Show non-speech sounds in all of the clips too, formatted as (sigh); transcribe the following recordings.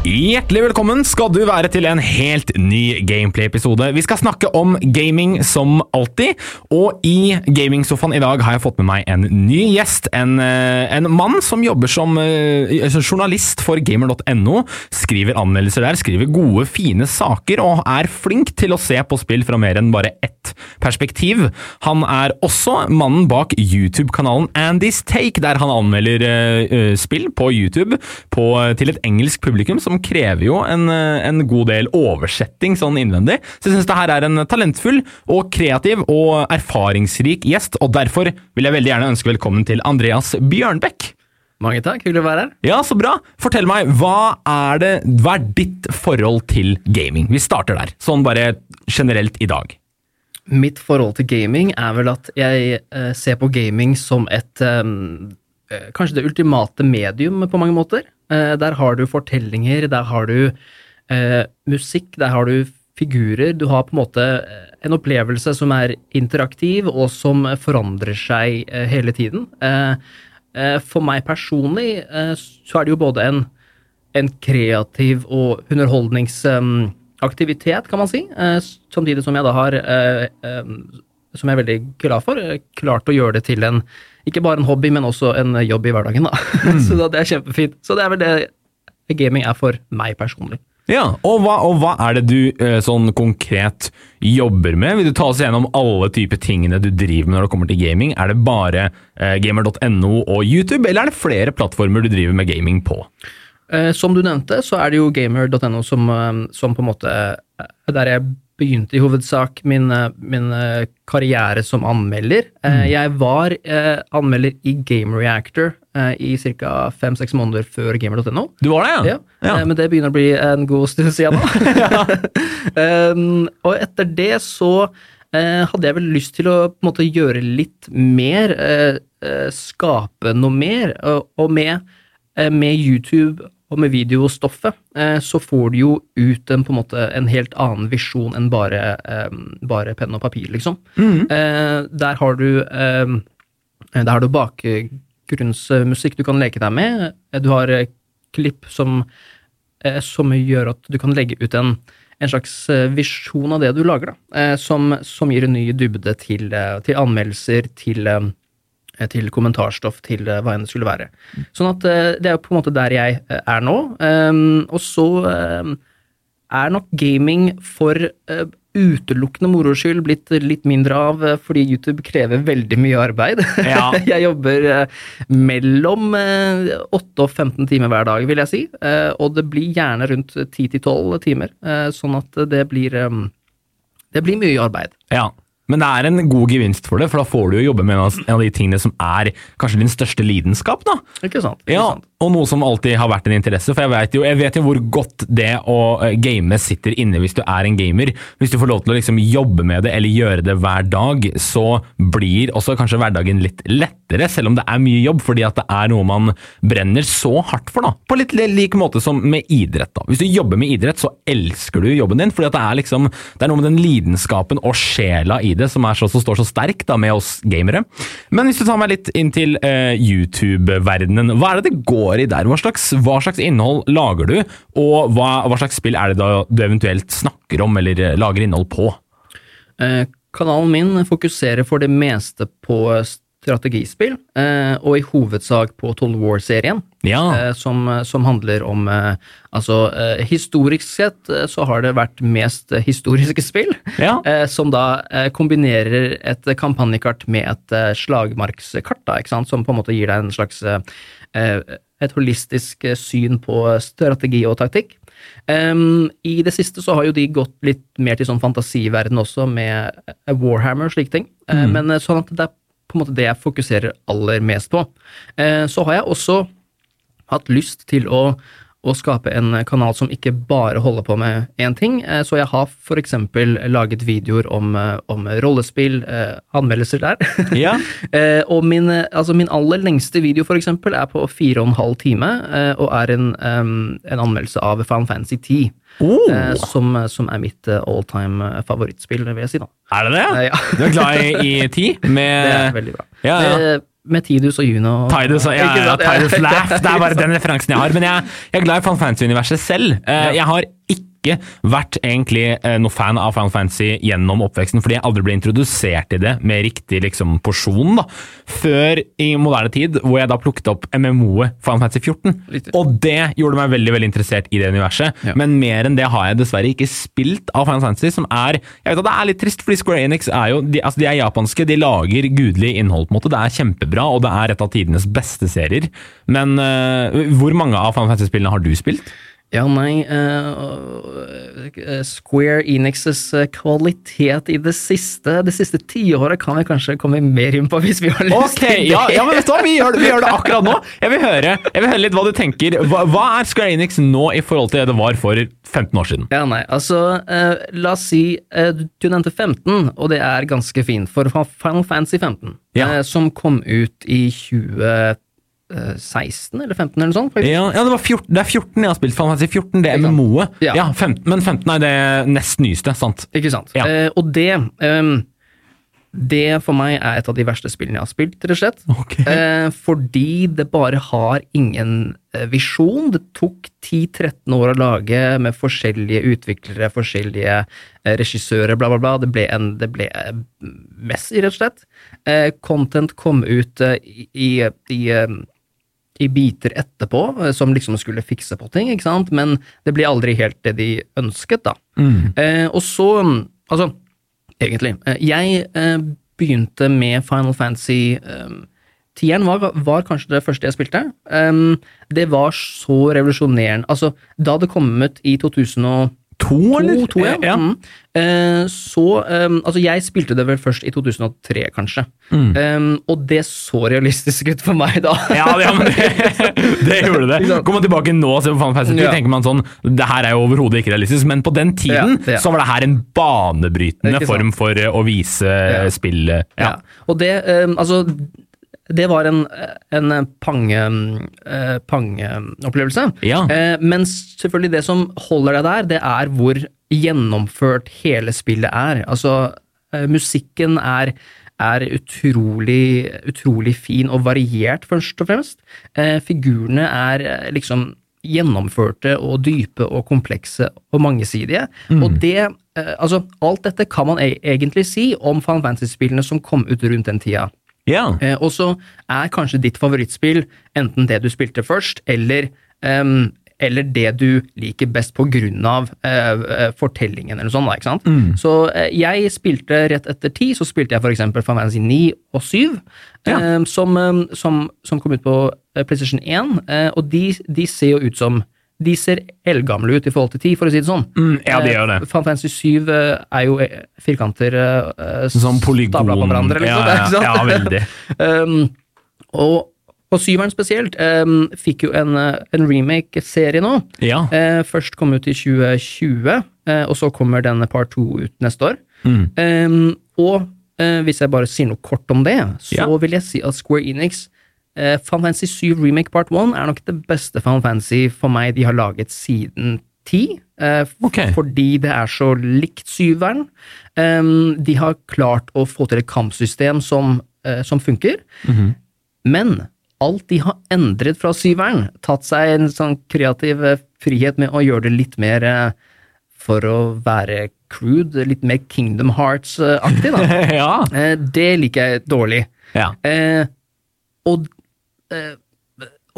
Hjertelig velkommen skal du være til en helt ny Gameplay-episode. Vi skal snakke om gaming som alltid, og i gamingsofaen i dag har jeg fått med meg en ny gjest. En, eh, en mann som jobber som eh, journalist for gamer.no. Skriver anmeldelser der, skriver gode, fine saker og er flink til å se på spill fra mer enn bare ett perspektiv. Han er også mannen bak YouTube-kanalen Andy's Take, der han anmelder uh, spill på YouTube på, til et engelsk publikum. som krever jo en, en god del oversetting sånn innvendig. Så jeg syns det her er en talentfull og kreativ og erfaringsrik gjest, og derfor vil jeg veldig gjerne ønske velkommen til Andreas Bjørnbekk. Mange takk, hyggelig å være her. Ja, så bra. Fortell meg, hva er, det, hva er ditt forhold til gaming? Vi starter der, sånn bare generelt i dag. Mitt forhold til gaming er vel at jeg eh, ser på gaming som et um, Kanskje det ultimate medium på mange måter. Eh, der har du fortellinger, der har du eh, musikk, der har du figurer. Du har på en måte eh, en opplevelse som er interaktiv, og som forandrer seg eh, hele tiden. Eh, eh, for meg personlig så er det jo både en, en kreativ og underholdningsaktivitet, kan man si, samtidig som jeg da har som jeg er veldig glad for, klart å gjøre det til en ikke bare en hobby, men også en jobb i hverdagen. Da. (laughs) Mm. så det er kjempefint. Så det er vel det gaming er for meg personlig. Ja, og hva, og hva, er det du eh, sånn konkret jobber med? Vil du ta oss gjennom alle typer tingene du driver med når det kommer til gaming? Er det bare eh, gamer.no og YouTube, eller er det flere plattformer du driver med gaming på? Eh, som du nevnte, så er det jo gamer.no som, eh, som, på en måte Der jeg begynte i hovedsak min, eh, min eh, karriere som anmelder. Eh, mm. Jeg var anmelder i Game Reactor i ca. fem-seks måneder før gamer.no. Du var det, ja? ja. ja. Men det begynner å bli en god stund siden nå. (laughs) (laughs) um, og etter det så hadde jeg vel lyst til å måte gjøre litt mer, skape noe mer, og med, med YouTube og med videostoffet eh, så får du jo ut en, på en, måte, en helt annen visjon enn bare, eh, bare penn og papir, liksom. Mm. Eh, der har du der har du bakgrunnsmusikk du kan leke deg med. Du har klipp som, som gjør at du kan legge ut en, en slags visjon av det du lager, da. Som, som gir en ny dybde til, til anmeldelser, til til kommentarstoff til eh, hva enn det skulle være. Sånn at eh, det er jo på en måte der jeg er nå. Og så er nok gaming for utelukkende moro skyld blitt litt mindre av, fordi YouTube krever veldig mye arbeid. Ja. (laughs) Jeg jobber mellom 8 og 15 timer hver dag, vil jeg si. Og det blir gjerne rundt 10-12 timer, sånn at det blir Det blir mye arbeid. Ja. Men det er en god gevinst for det, for da får du jo jobbe med en av de tingene som er kanskje din største lidenskap. da. Ikke sant. Ikke ja, sant. Og noe som alltid har vært en interesse, for jeg vet, jo, jeg vet jo hvor godt det å eh, game sitter inne hvis du er en gamer. Hvis du får lov til å liksom jobbe med det eller gjøre det hver dag, så blir også kanskje hverdagen litt lettere, selv om det er mye jobb, fordi at det er noe man brenner så hardt for. da. På litt lik måte som med idrett. da. Hvis du jobber med idrett, så elsker du jobben din, fordi at det er liksom, det er noe med den lidenskapen og sjela i det som, så, som står så sterk da, med oss gamere. Men hvis du tar meg litt inn til uh, YouTube-verdenen, hva er det det går går i der. Hva slags, hva slags innhold lager du, og hva, hva, slags spill er det da du eventuelt snakker om eller eh, lager innhold på? Eh, kanalen min fokuserer for det meste på strategispill, eh, og i hovedsak på Toll War-serien, ja. eh, som, som, handler om eh, Altså, eh, historisk sett så har det vært mest historiske spill, ja. (laughs) som da kombinerer et kampanjekart med et slagmarkskart, da, ikke sant, som på en måte gir deg en slags et holistisk eh, syn på strategi og taktikk. Um, I det siste så har jo de gått litt mer til sånn fantasiverden også, med eh, Warhammer og slike ting. Mm. Uh, men sånn at det er på en måte det jeg fokuserer aller mest på. Uh, så har jeg også hatt lyst til å å skape en kanal som ikke bare holder på med én ting. Eh, så jeg har f.eks. laget videoer om, eh, om rollespill, eh, anmeldelser der. Ja. (laughs) og min, altså min, aller lengste video for eksempel, er på fire og en halv time, og er en, en anmeldelse av Final Fantasy 10. Oh. som, som er mitt all time favorittspill, vil jeg si. da. Er det det? Ja. Du er glad i, i ti? Med (laughs) Det er veldig bra. Ja, ja. Med Tidus og Juno. Tidus, ja, Ikke ja. Tidus Laugh. Det er bare (laughs) den referansen jeg har. Men jeg, jeg er glad i Final Fantasy-universet selv. Eh, Jeg har ikke vært egentlig eh, noe fan av Final Fantasy gjennom oppveksten, fordi jeg aldri ble introdusert i det med riktig liksom, porsjon, da. Før i moderne tid, hvor jeg da plukket opp MMO-et Final Fantasy 14. Litt. Og det gjorde meg veldig veldig interessert i det universet. Ja. Men mer enn det har jeg dessverre ikke spilt av Final Fantasy, som er Jeg vet at det er litt trist, fordi Square Enix er jo De, altså de er japanske, de lager gudelig innhold, på en måte. Det er kjempebra, og det er et av tidenes beste serier. Men eh, hvor mange av Final Fantasy-spillene har du spilt? Ja, nei eh, Square Enixes eh, kvalitet i det siste Det siste tiåret kan vi kanskje komme mer inn på hvis vi har lyst okay, til det. ja, ja, men vet du hva, vi gjør, det- vi gjør det akkurat nå. Jeg vil høre, jeg vil høre litt hva du tenker. Hva, hva er Square Enix nå i forhold til det det var for 15 år siden? Ja, nei, altså uh, La oss si uh, du nevnte 15, og det er ganske fint, for Final Fantasy 15, Ja. som kom ut i 2016 eller 15 eller noe sånt. Ja, ja det, var 14, det er 14 jeg har spilt. Final Fantasy 14, det er? MMO-et. Ja. Ja, 15, men 15 er det nest nyeste, sant? Ikke sant? Ja. Eh, og det ehm, Det for meg er et av de verste spillene jeg har spilt, rett og slett. Okay. Eh, fordi det bare har ingen eh, visjon. Det tok 10-13 år å lage med forskjellige utviklere, forskjellige eh, regissører, bla, bla, bla. Det ble, en, det ble eh, messy, rett og slett. Eh, content kom ut eh, i, i, i eh, i biter etterpå, eh, som liksom skulle fikse på ting, ikke sant, men det ble aldri helt det de ønsket, da. Eh, og så, mm, altså, egentlig, eh, jeg eh, begynte med Final Fantasy eh, Tieren var, var kanskje det første jeg spilte. Um, det var så revolusjonerende. Altså, da det kom ut i 2002, To, eller? to, ja. ja. Mm. Eh, så um, Altså, jeg spilte det vel først i 2003, kanskje. Mm. Um, og det så realistisk ut for meg da. Ja, ja, men det, (laughs) det gjorde det. Kommer man tilbake nå og ser på Final Fantasy 2, Ja. tenker man sånn Det her er jo overhodet ikke realistisk, men på den tiden Ja, så var det her en banebrytende form for eh, å vise Ja. spillet. Ja. Og det, um, altså det var en, en pange, eh, pangeopplevelse. Ja. Eh, men selvfølgelig det som holder deg der, det er hvor gjennomført hele spillet er. Altså, eh, musikken er, er utrolig, utrolig fin og variert, først og fremst. Eh, figurene er eh, liksom gjennomførte og dype og komplekse og mangesidige. Og det, eh, altså, alt dette kan man e egentlig si om Final Fantasy-spillene som kom ut rundt den tida. Ja. Eh, og så er kanskje ditt favorittspill enten det du spilte først, eller, um, eller det du liker best på grunn av eh, eh, fortellingen, eller noe sånt. Da, ikke sant? Så eh, jeg spilte rett etter ti, så spilte jeg eksempel Final Fantasy 9 og 7, Ja. eh, som, som, som kom ut på PlayStation 1, eh, og de, de ser jo ut som de ser eldgamle ut i forhold til 10, for å si det sånn. Mm, ja, de Eh, gjør det. Final Fantasy 7 eh, er jo eh, firkanter uh, Sånn polygon... stabla på hverandre, liksom. ja, (laughs) ja, ja, ja, veldig. Um, (laughs) og og syveren spesielt um, fikk jo en, en remake-serie nå. Ja. Uh, først kom ut i 2020, uh, og så kommer denne part 2 ut neste år. Mm. Um, og uh, hvis jeg bare sier noe kort om det, så vil jeg si at Square Enix eh, Final Fantasy 7 Remake Part 1 er nok det beste Final Fantasy for meg de har laget siden 10. Uh, okay. Fordi det er så likt syveren. Um, de har klart å få til et kampsystem som, uh, som funker. Men alt de har endret fra syveren, tatt seg en sånn kreativ eh, frihet med å gjøre det litt mer eh, for å være crude, litt mer Kingdom Hearts-aktig, da. (laughs) ja. Eh, det liker jeg dårlig. ja. Eh, og, eh,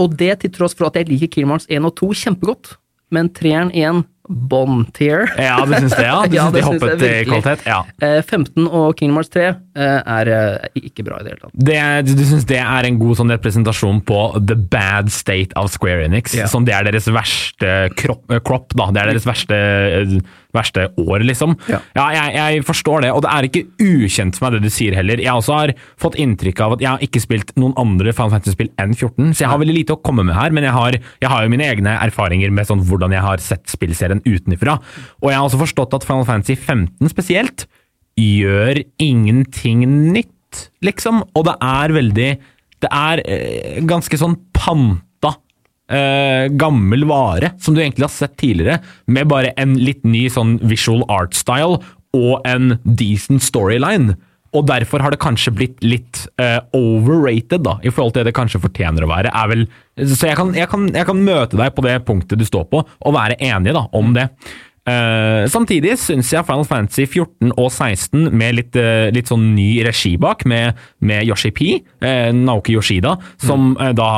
og det til tross for at jeg liker Hearts 1 og 2 kjempegodt, men treeren igjen, bon tier. Ja, du syns det, ja? (laughs) Du Ja, syns det de hoppet i virkelig. kvalitet? Ja. Eh, 15 og Kingdom Hearts 3 eh, er eh, ikke bra i det hele tatt. Det, du syns det er en god sånn representasjon på the bad state of Square Enix? Ja. Som det er deres verste kropp, eh, crop, da. Det er deres verste, eh, verste år, liksom. Ja. jeg, jeg forstår det, og det er ikke ukjent for meg det du sier heller. Jeg også har fått inntrykk av at jeg har ikke spilt noen andre Final Fantasy-spill enn 14, så jeg har veldig lite å komme med her, men jeg har, jeg har jo mine egne erfaringer med sånn hvordan jeg har sett spillserien utenfra. Og jeg har også forstått at Final Fantasy 15 spesielt gjør ingenting nytt, liksom. Og det er veldig Det er eh, ganske sånn panta eh, gammel vare som du egentlig har sett tidligere, med bare en litt ny sånn visual art style og en decent storyline. Og derfor har det kanskje blitt litt eh, overrated, da, i forhold til det det kanskje fortjener å være. vel, Så jeg kan, jeg, kan, jeg kan møte deg på det punktet du står på, og være enig da, om det. Uh, samtidig syns jeg Final Fantasy 14 og 16 med litt, uh, litt sånn ny regi bak, med, med Yoshi P, uh, Naoki Yoshida, som mm. da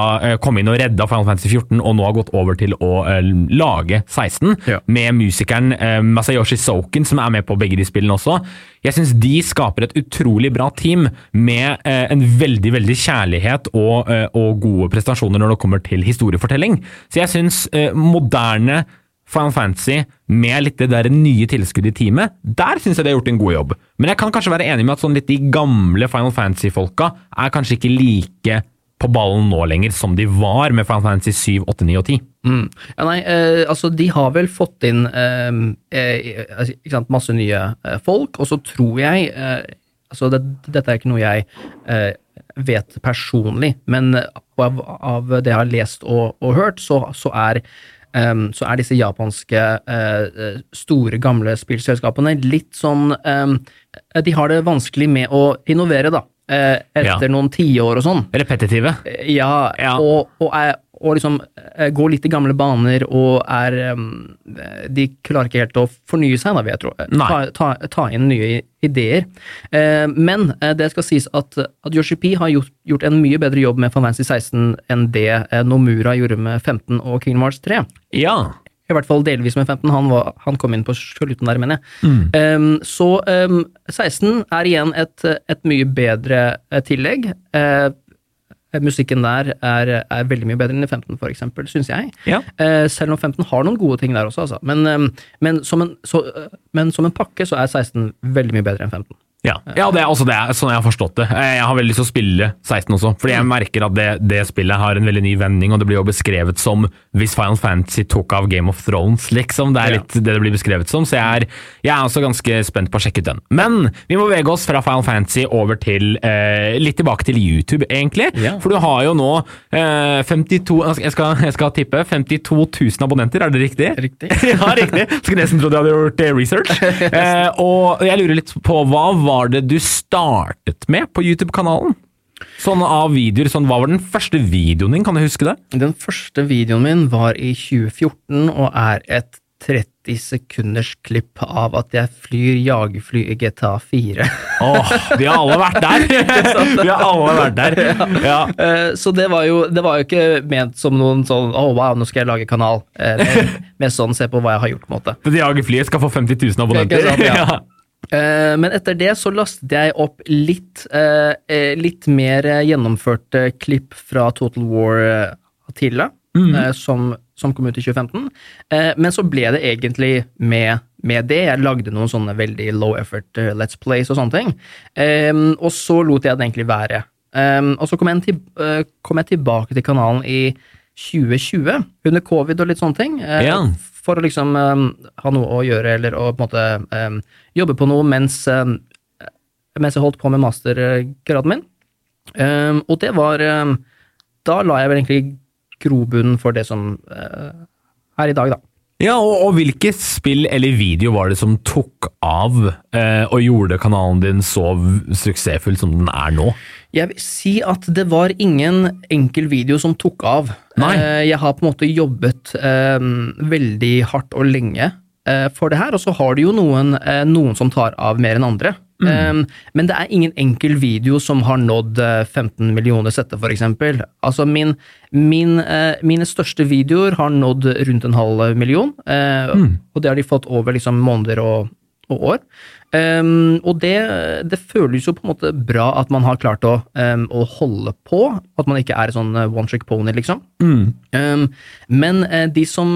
kom inn og redda Final Fantasy 14 og nå har gått over til å lage 16, ja. med musikeren Masayoshi Soken, som er med på begge de spillene også. Jeg syns de skaper et utrolig bra team med en veldig veldig kjærlighet og, og, gode prestasjoner når det kommer til historiefortelling. Så jeg syns moderne Final Fantasy med litt det der nye tilskuddet i teamet, der syns jeg de har gjort en god jobb. Men jeg kan kanskje være enig med at sånn litt de gamle Final Fantasy-folka er kanskje ikke like på ballen nå lenger som de var med Final Fantasy 7, 8, 9 og 10. Mm. Ja, nei, eh, altså de har vel fått inn eh, eh, altså, sant, masse nye eh, folk, og så tror jeg eh, altså det, Dette er ikke noe jeg eh, vet personlig, men av, av, det jeg har lest og, og hørt, så, så er um, så er disse japanske uh, store, gamle spillselskapene litt sånn um, De har det vanskelig med å innovere, da. Uh, etter ja. noen tiår og sånn. Repetitive? Ja, ja. Og, og, er, og liksom eh, går litt i gamle baner og er De klarer ikke helt å fornye seg, da, vil jeg tro. Ta, ta, ta, inn nye ideer. Eh, men eh, det skal sies at, at Yoshi P har gjort, gjort, en mye bedre jobb med Fanfancy 16 enn det Nomura gjorde med 15 og Kingdom Hearts 3. Ja. I hvert fall delvis med 15. Han, var, han kom inn på slutten der, mener jeg. Mm. Um, så um, 16 er igjen et, et mye bedre tillegg. Uh, Musikken der er, er, veldig mye bedre enn i 15, for eksempel, syns jeg. Ja. Eh, selv om 15 har noen gode ting der også, altså. Men, eh, men, som en, så, eh, men, som en, pakke så er 16 veldig mye bedre enn 15. Ja, ja det, altså, det er sånn jeg har forstått det. Eh, jeg har veldig lyst til å spille 16 også, fordi jeg merker at det, det, spillet har en veldig ny vending, og det blir jo beskrevet som hvis Final Fantasy tok av Game of Thrones, liksom. Det er litt det det blir beskrevet som, så jeg er, jeg er også ganske spent på å sjekke ut den. Men vi må bevege oss fra Final Fantasy over til eh, litt tilbake til YouTube, egentlig. Ja. For du har jo nå eh, 52 jeg skal, jeg skal, tippe 52 000 abonnenter, er det riktig? Riktig. (laughs) ja, riktig. Skulle nesten trodd jeg hadde gjort research. (laughs) Eh, og jeg lurer litt på hva var var det du startet med på YouTube-kanalen? Sånn av videoer, sånn, Hva var den første videoen din, kan du huske det? Den første videoen min var i 2014 og er et 30 sekunders klipp av at jeg flyr jagerfly i GTA 4. Åh, vi har alle vært der! (laughs) vi har alle vært der. Ja. Ja. så det var, jo, det var, jo, ikke ment som noen sånn å oh, wow, nå skal jeg lage kanal. Mer med sånn se på hva jeg har gjort, på en måte. Det jagerflyet skal få 50 000 abonnenter? Sant, ja. (laughs) Eh, men etter det så lastet jeg opp litt, eh, eh, litt mer gjennomførte klipp fra Total War Attila, mm. som, som, kom ut i 2015. Men så ble det egentlig med, med, det. Jeg lagde noen sånne veldig low effort Let's Plays og sånne ting. Og så lot jeg det egentlig være. Og så kom jeg, til, kom jeg tilbake til kanalen i 2020, under covid og litt sånne ting. Ja for å liksom um, ha noe å gjøre, eller å på en måte um, jobbe på noe mens, um, mens jeg holdt på med mastergraden min. og det var Da la jeg vel egentlig grobunnen for det som uh, er i dag, da. Ja, og, og hvilke spill eller video var det som tok av eh, og gjorde kanalen din så suksessfull som den er nå? Jeg vil si at det var ingen enkel video som tok av. Eh, jeg har på en måte jobbet eh, veldig hardt og lenge eh, for det her, og så har du jo noen, eh, noen som tar av mer enn andre. Mm. Um, men det er ingen enkel video som har nådd 15 millioner setter, f.eks. Altså min, min, uh, mine største videoer har nådd rundt en halv million, uh, mm. og det har de fått over liksom, måneder og, og år. Um, og det, det, føles jo på en måte bra at man har klart å, um, å holde på, at man ikke er sånn eh, one trick pony, liksom. Mm. Men uh, de som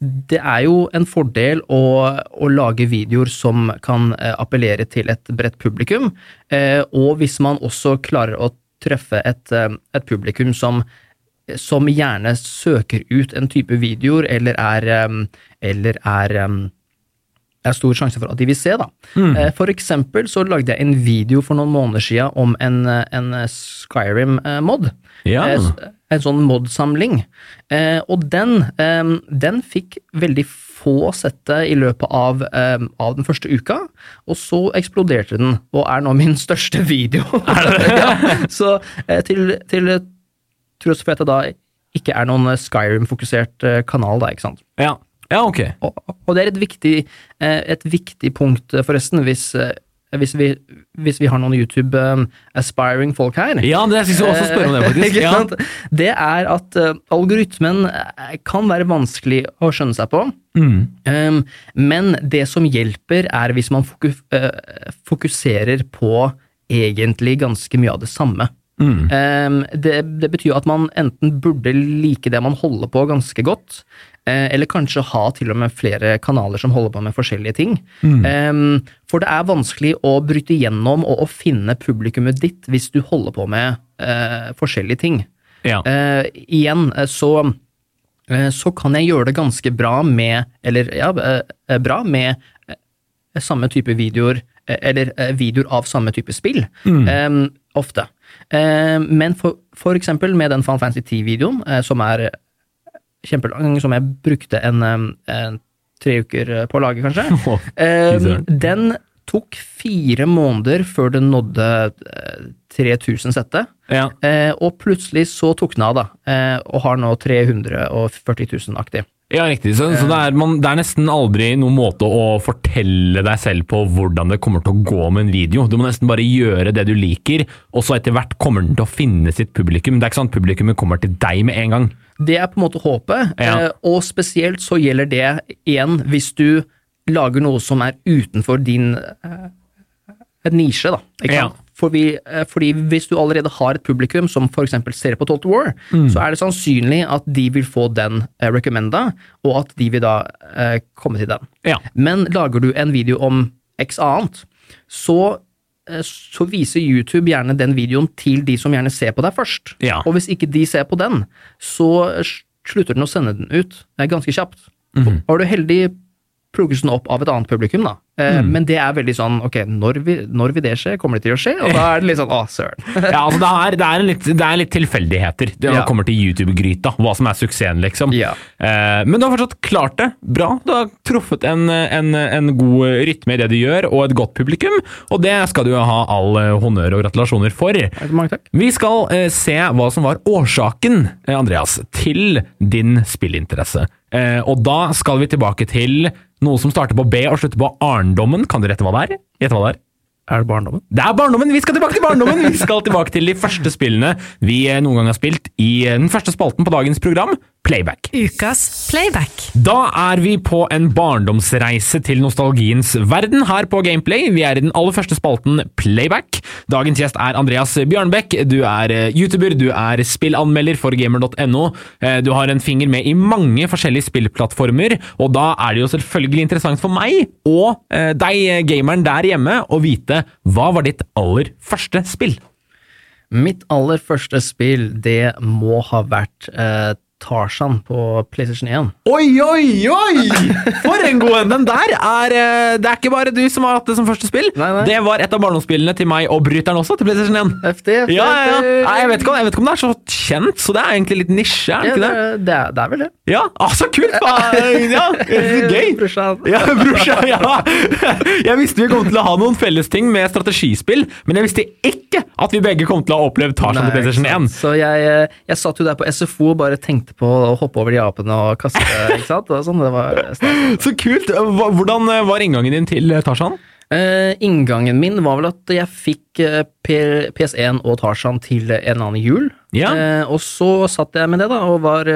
Det er jo en fordel å, å lage videoer som kan uh, appellere til et bredt publikum, uh, og hvis man også klarer å treffe et, et publikum som som gjerne søker ut en type videoer, eller er, eller er er stor sjanse for at de vil se. da. Mm. For eksempel så lagde jeg en video for noen måneder siden om en, eh, en Skyrim-mod. Ja. En sånn mod-samling. Eh, og den, eh, den fikk veldig få sette i løpet av, eh, av den første uka, og så eksploderte den, og er nå min (laughs) største video. (laughs) ja, så eh, til, til tross for at jeg da ikke er noen Skyrim-fokusert eh, kanal, da, ikke sant. Ja. Ja, ok. Og, og det er et viktig, eh, et viktig punkt, eh, forresten, hvis, eh, hvis, vi, hvis vi har noen YouTube-aspiring folk her. Ja, det jeg skulle også spørre om det, faktisk. (laughs) Ja. Det er at algoritmen kan være vanskelig å skjønne seg på. Mm. Um, men det som hjelper, er hvis man foku fokuserer på egentlig ganske mye av det samme. Mm. Um, det, det betyr at man enten burde like det man holder på ganske godt, eller kanskje ha til og med flere kanaler som holder på med forskjellige ting. Mm. for det er vanskelig å bryte gjennom og å finne publikummet ditt hvis du holder på med eh, forskjellige ting. Ja. Eh, igjen eh, så eh, så kan jeg gjøre det ganske bra med Eller ja, eh, bra med eh, samme type videoer, eh, eller eh, videoer av samme type spill. Mm. ofte. Eh, men for, for eksempel med den Final Fantasy 10-videoen, eh, som er kjempelang, som jeg brukte en, eh, en tre uker eh, på å lage, kanskje. (laughs) Oh, Eh, den tok fire måneder før den nådde eh, 3000 settet. ja. Eh, og plutselig så tok den av, da, eh, og har nå 340 000 aktiv. Ja, riktig. Så, så det, er, man, det er nesten aldri noen måte å fortelle deg selv på hvordan det kommer til å gå med en video. Du må nesten bare gjøre det du liker, og så etter hvert kommer den til å finne sitt publikum. Det er ikke sånn at publikummet kommer til deg med en gang. Det er på en måte håpet, Ja. eh, og spesielt så gjelder det igjen hvis du lager noe som er utenfor din eh, et nisje, da. Ikke Ja. Fordi, eh, fordi hvis du allerede har et publikum som f.eks. ser på Total War, Mm. så er det sannsynlig at de vil få den eh, recommenda, og at de vil da eh, komme til den. Ja. Men lager du en video om x annet, så, eh, så viser YouTube gjerne den videoen til de som gjerne ser på deg først. Ja. Og hvis ikke de ser på den, så eh, slutter den å sende den ut ganske kjapt. Mm -hmm. Var du heldig, plukkes den opp av et annet publikum, da. Eh, Mm. Men det er veldig sånn, ok, når vil, når vil det skje? Kommer det til å skje? Og da er det litt sånn, å, søren. (laughs) Ja, altså det er, det er, en litt, det er litt tilfeldigheter det Ja. kommer til YouTube-gryta, hva som er suksessen, liksom. Ja. Eh, men du har fortsatt klart det bra. Du har truffet en, en, en god rytme i det du gjør, og et godt publikum, og det skal du ha all eh, honnør og gratulasjoner for. Vi skal eh, se hva som var årsaken, eh, Andreas, til din spillinteresse. Eh, og da skal vi tilbake til noe som starter på B og slutter på Arndommen. Kan du rette hva det er? Gjette hva det er? Er det barndommen? Det er barndommen! Vi skal tilbake til barndommen! Vi skal tilbake til de første spillene vi eh, noen gang har spilt i eh, den første spalten på dagens program, Playback. Ukas playback. Da er vi på en barndomsreise til nostalgiens verden her på Gameplay. Vi er i den aller første spalten Playback. Dagens gjest er Andreas Bjørnbekk. Du er eh, YouTuber, du er spillanmelder for gamer.no. Eh, Du har en finger med i mange forskjellige spillplattformer, og da er det jo selvfølgelig interessant for meg og eh, deg, gameren der hjemme, å vite hva var ditt aller første spill? Mitt aller første spill, det må ha vært eh, Tarzan på PlayStation 1. Oi, oi, oi! For en god en! Den der er eh, Det er ikke bare du som har hatt det som første spill. Nei, nei. Det var et av barndomsspillene til meg og bryteren også, til PlayStation 1. Heftig. FD, Ja, ja, ja. Nei, jeg, vet ikke, om- jeg vet ikke om det er så kjent, så det er egentlig litt nisje, er det Ja, ikke det, det? er- det, er, vel det. Ja, ah, så kult! (laughs) Ja, gøy! Brorsan. Ja, brorsan, ja. Jeg visste vi kom til å ha noen fellesting med strategispill, men jeg visste ikke at vi begge kom til å ha opplevd Tarzan til PlayStation 1. Så jeg, eh, jeg satt jo der på SFO og bare tenkte på å hoppe over de apene og kaste, ikke sant? Sånn, det var stas. (laughs) Så kult! Hvordan eh, var inngangen din til eh, Tarzan? Uh, inngangen min var vel at jeg fikk uh, PS1 og Tarzan til en annen jul. Ja. Uh, og så satt jeg med det, da, og var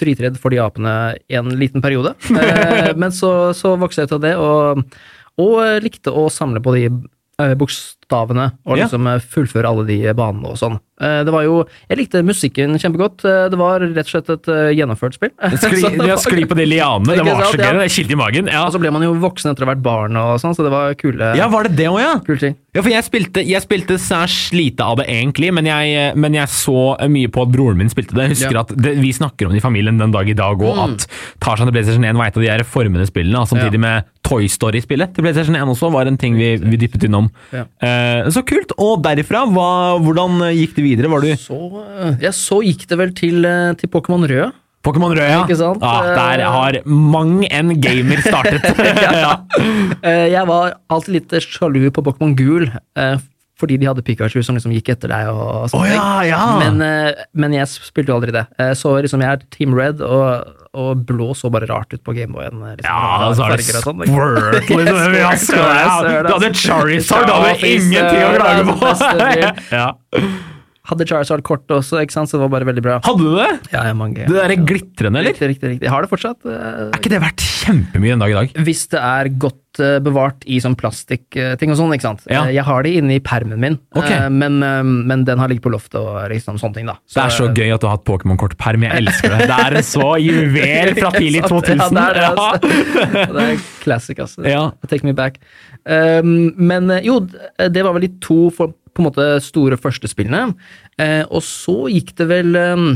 dritredd for de apene en liten periode. (laughs) Men så, så vokste jeg ut av det, og, og likte å samle på de bokstavene og liksom ja. fullføre alle de banene og sånn. Eh, Det var jo Jeg likte musikken kjempegodt. Eh, Det var rett og slett et eh, gjennomført spill. (laughs) Skli, Så det ja, skli på de lianene, det var så gøy. Det kilte i magen. Ja. Og så ble man jo voksen etter å ha vært barn og sånn, så det var kule, ja, var det det òg, ja? kule ting. Ja, for jeg spilte, jeg spilte særs lite av det egentlig, men jeg, men jeg så mye på at broren min spilte det. Jeg husker Ja. at det, Vi snakker om det i familien den dag i dag òg, at Tarzan og PlayStation 1 var et av de her formende spillene. Samtidig Ja. med Toy Story-spillet til PlayStation 1 også var en ting vi, vi dyppet innom. Ja. Eh, så kult! Og derifra, hva, hvordan gikk det videre? Var du Så, eh, ja, så gikk det vel til, eh, til Pokémon Rød. Pokémon Rød, ja? Ikke sant? Ah, der Eh, har mang en gamer startet. (laughs) ja. (laughs) Eh, Jeg var alltid litt sjalu på Pokémon Gul, eh, fordi de hadde Pikachu som liksom gikk etter deg og sånne ja, ja! Men, eh, men jeg spilte jo aldri det. Eh, Så liksom jeg er Team Red, og, og blå så bare rart ut på Gameboyen. Liksom, Ja, så er det og sånn. Squirt, liksom. (laughs) Squirt, ja. Du hadde Charizard, du hadde ingenting å klage på! (laughs) ja. Hadde Charizard kort også, ikke sant, så det var bare veldig bra. Hadde du det? Ja, ja, mange. Det derre glitrende, eller? Riktig, riktig, riktig. Jeg har det fortsatt. eh, Er ikke det verdt kjempemye en dag i dag? Hvis det er godt eh, bevart i sånn plastikkting og sånn, ikke sant. Ja. Eh, Jeg har det inne i permen min, Ok. eh, men, men den har ligget på loftet og liksom sånne ting, da. Det er så gøy at du har hatt Pokémon-kortperm. Jeg elsker det. Det er en så juvel fra (laughs) tidlig 2000. Ja, det er det, altså. det er classic, altså. Ja. Take me back. Um, men jo, det var vel de to for, på en måte store førstespillene. Eh, og så gikk det vel um,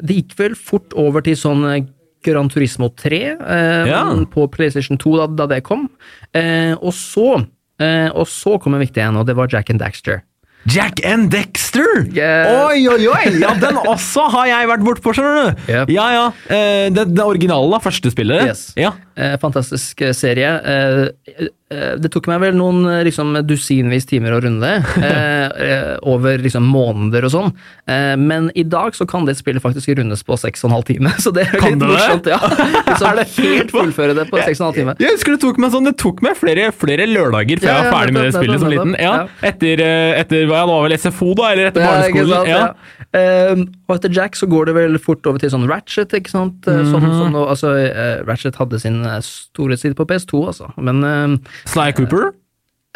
Det gikk vel fort over til sånn eh, Gran Turismo 3 eh, Ja. på PlayStation 2 da, da det kom. Eh, og så eh, og så kom en viktig en, og det var Jack and Daxter. Jack and Dexter! Yes. Oi, oi, oi! Ja, den også har jeg vært bortpå, skjønner du. Yep. Ja, ja. Eh, Det, det originale, da. Første spillet. Yes. Ja. Eh, fantastisk eh, serie. Eh, det tok meg vel noen liksom, dusinvis timer å runde det, (laughs) eh, over liksom, måneder og sånn. Eh, men i dag så kan det spillet faktisk rundes på seks og en halv time, (laughs) så det er Kan litt det det? morsomt. Ja. (laughs) Liksom, helt fullføre det på seks og en halv time. Jeg husker det tok meg sånn, det tok meg flere, flere lørdager før Ja, jeg var ja, ferdig med det spillet som liten. Ja, etter, etter hva ja, det var vel SFO, da? Eller etter Ja, barneskolen? sant, ja. Eh, og etter Jack så går det vel fort over til sånn Ratchet, ikke sant. Mm -hmm. sånn, sånn, altså, eh, Ratchet hadde sin eh, store side på PS2, altså. Men eh, Sly Cooper?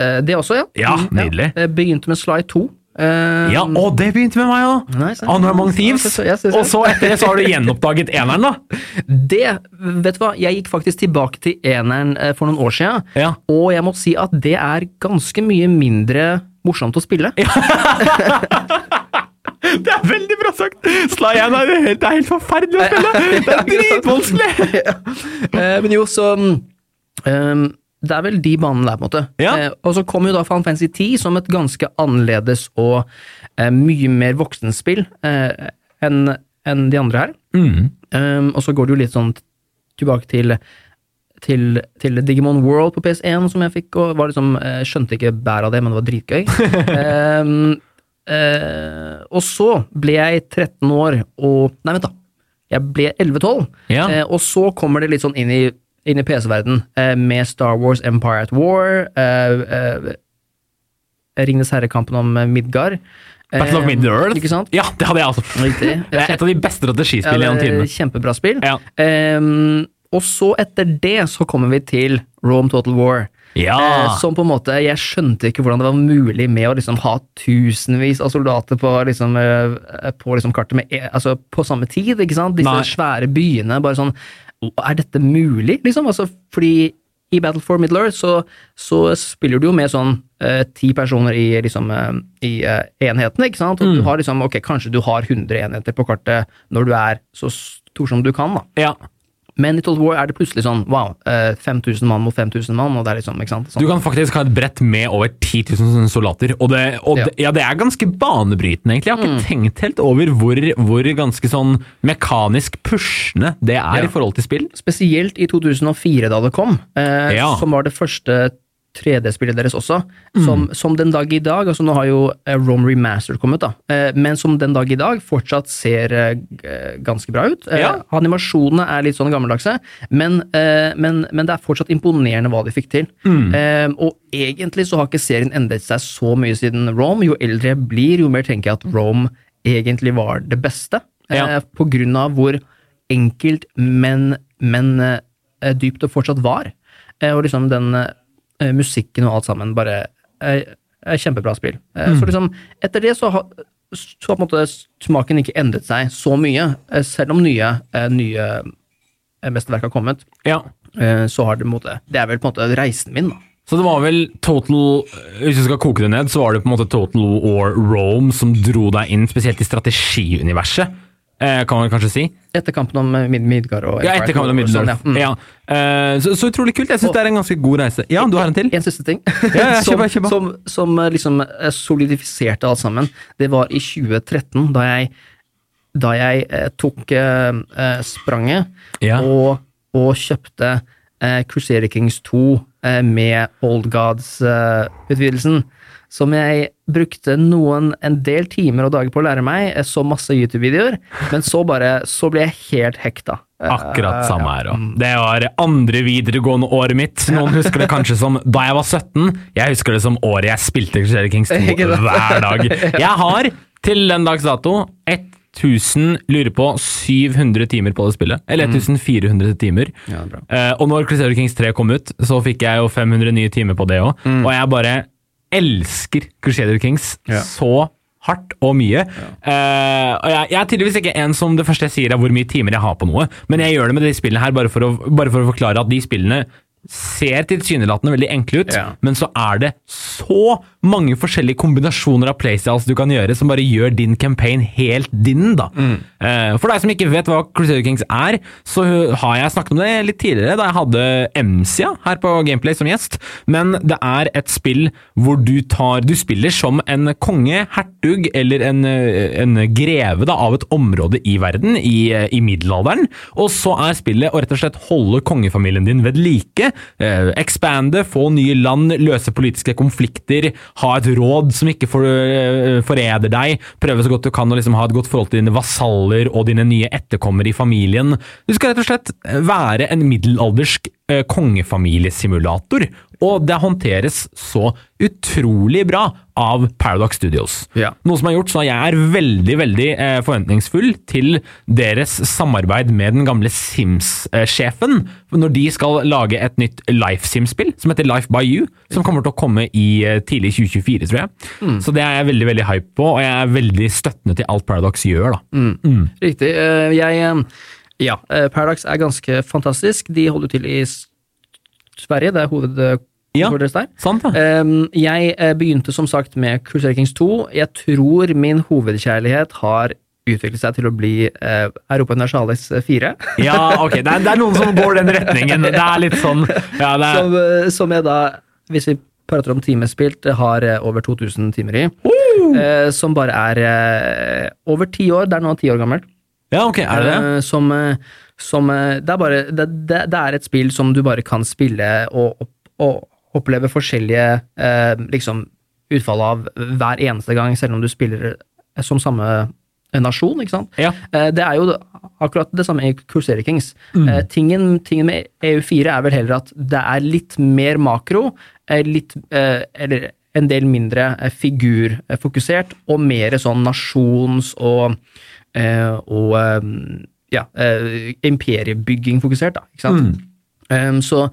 Uh, det også, ja. Ja, Mm, nydelig. Eh, begynte med Sly 2. Eh, Ja, og det begynte med meg òg! Among Thieves. Ja. Og så etter det så har du gjenoppdaget eneren, da. (laughs) Det, vet du hva, jeg gikk faktisk tilbake til eneren for noen år siden, Ja. og jeg må si at det er ganske mye mindre morsomt å spille. (laughs) Det er veldig bra sagt! Sly 1 er helt, det er helt forferdelig å spille! (laughs) Det er dritvanskelig! (laughs) Eh, men jo, så um, Det er vel de banene der, på en måte. Ja. Eh, og så kom jo da Final Fantasy 10 som et ganske annerledes og eh, mye mer voksenspill eh, enn en de andre her. Mm. Um, og så går det jo litt sånn tilbake til til, til Digimon World på PS1, som jeg fikk, og var liksom, eh, skjønte ikke bæret av det, men det var dritgøy. um, (laughs) uh, og så ble jeg 13 år, og Nei, vent, da. Jeg ble 11-12, Ja. uh, og så kommer det litt sånn inn i, i PC-verden eh, med Star Wars Empire at War, eh, eh, Ringenes herre-kampen om Midgard. Battle of Middle-earth. Ikke sant? Ja, det hadde jeg også. Riktig. Det er et av de beste strategispillene Ja, gjennom tidene. Kjempebra spill. Ja. Ehm, og så etter det så kommer vi til Rome Total War. Ja. Eh, som på en måte, Jeg skjønte ikke hvordan det var mulig med å liksom ha tusenvis av soldater på, liksom, eh, på liksom kartet med, e- altså på samme tid. ikke sant? Disse Nei. svære byene. bare sånn, Er dette mulig? liksom? Altså, fordi i Battle for Middle-earth så, så spiller du jo med sånn eh, ti personer i, liksom, eh, i eh, enhetene, ikke sant? Og du har liksom, ok, Kanskje du har 100 enheter på kartet når du er så stor som du kan. da. ja. Men i Total War er det plutselig sånn wow, eh, 5000 mann mot 5000 mann, og det er liksom, ikke sant? Du Sånn. kan faktisk ha et brett med over 10 000 soldater, og det, og Ja. det, ja, det er ganske banebrytende, egentlig. Jeg har ikke tenkt helt over hvor, hvor ganske sånn mekanisk pushende det er Ja. i forhold til spill. Spesielt i 2004, da det kom, eh, som var det første 3D-spillet deres også, som, som den dag i dag altså Nå har jo eh, Rome Remastered kommet, da, eh, men som den dag i dag fortsatt ser eh, ganske bra ut. Ja. Animasjonene er litt sånn gammeldagse, men, eh, men, men det er fortsatt imponerende hva de fikk til. Eh, og egentlig så har ikke serien endret seg så mye siden Rome. Jo eldre jeg blir, jo mer tenker jeg at Rome egentlig var det beste. Ja. På grunn av hvor enkelt, men, men dypt det fortsatt var. Eh, og liksom den musikken og alt sammen bare er Eh, Kjempebra spill. Mm. Så liksom, etter det så har, så måte smaken ikke endret seg så mye, eh, selv om nye, eh, nye eh, mesterverk har kommet. Ja. Eh, Så har det på en måte Det er vel på en måte reisen min, da. Så det var vel total Hvis vi skal koke det ned, så var det på en måte Total War Rome som dro deg inn, spesielt i strategiuniverset, eh, kan man kanskje si? Etter kampen om eh, Mid Midgard og Ja, etter kampen om Sånn, ja. Mm. Ja. Eh, så, så utrolig kult. Jeg syns det er en ganske god reise. Ja, du har en til? En siste ting Ja, (laughs) som, som, som eh, liksom eh, solidifiserte alt sammen. Det var i 2013, da jeg, da jeg eh, tok eh, eh, spranget og, og kjøpte eh, Crusader Kings 2 eh, med Old Gods-utvidelsen. Som jeg brukte noen, en del timer og dager på å lære meg. Jeg så masse YouTube-videoer, men så bare, så ble jeg helt hekta. Akkurat samme her òg. Det var andre videregående året mitt. Noen husker det kanskje som da jeg var 17. Jeg husker det som året jeg spilte Crusader Kings 2 (laughs) hver dag. Jeg har til den dags dato 1000, lurer på 700 timer på det spillet. Eller 1400 timer. Ja. Eh, og når Crusader Kings 3 kom ut, så fikk jeg jo 500 nye timer på det òg. Og jeg bare elsker Crusader Kings Ja. så hardt og mye. Eh, og jeg, jeg er tydeligvis ikke en som det første jeg sier er hvor mye timer jeg har på noe, men jeg gjør det med de spillene her bare for å, bare for å forklare at de spillene ser tilsynelatende veldig enkle ut, Ja. men så er det så mange forskjellige kombinasjoner av playstyles du kan gjøre som bare gjør din campaign helt din, da. Mm. for deg som ikke vet hva Crusader Kings er, så har jeg snakket om det litt tidligere, da jeg hadde Emsia her på Gameplay som gjest. Men det er et spill hvor du tar Du spiller som en konge, hertug eller en, eh, en greve da, av et område i verden, i, eh, i middelalderen. Og så er spillet å rett og slett holde kongefamilien din ved like. Eh, expande, få nye land, løse politiske konflikter, ha et råd som ikke for, eh, forræder deg, prøve så godt du kan å liksom ha et godt forhold til dine vasaller og dine nye etterkommere i familien. Du skal rett og slett være en middelaldersk eh, kongefamiliesimulator, og det håndteres så utrolig bra av Paradox Studios. Ja. Noe som har gjort så jeg er veldig veldig eh, forventningsfull til deres samarbeid med den gamle Sims-sjefen, når de skal lage et nytt Life Sims-spill som heter Life by You, som kommer til å komme i eh, tidlig 2024, tror jeg. Så det er jeg veldig veldig hype på, og jeg er veldig støttende til alt Paradox gjør. da. Riktig. Eh, Jeg Ja, Paradox er ganske fantastisk. De holder til i Sverige, det er hovedkontoret Ja. Sant det? Um, jeg eh, begynte som sagt med Crusader Kings 2. Jeg tror min hovedkjærlighet har utviklet seg til å bli uh, Europa Universalis 4. (laughs) Ja, ok. Det er, det er noen som går den retningen. Det er litt sånn ja, er, som, eh, som jeg da, hvis vi prater om timespilt, har eh, over 2000 timer i. Eh, som bare er eh, over ti år. Det er nå ti år gammelt. ja, ok. Er det det? Eh, som, eh, som eh, det, er bare, det, det, det er et spill som du bare kan spille og, opp- og oppleve forskjellige eh, liksom, utfall av hver eneste gang, selv om du spiller eh, som samme nasjon, ikke sant? Ja. Eh, det er jo akkurat det samme i Crusader Kings. Eh, tingen, tingen med EU4 er vel heller at det er litt mer makro, eh, litt, eh, eller en del mindre eh, figurfokusert, og mer sånn nasjons- og, eh, og eh, ja, eh, imperiebygging fokusert, da, ikke sant? Um, så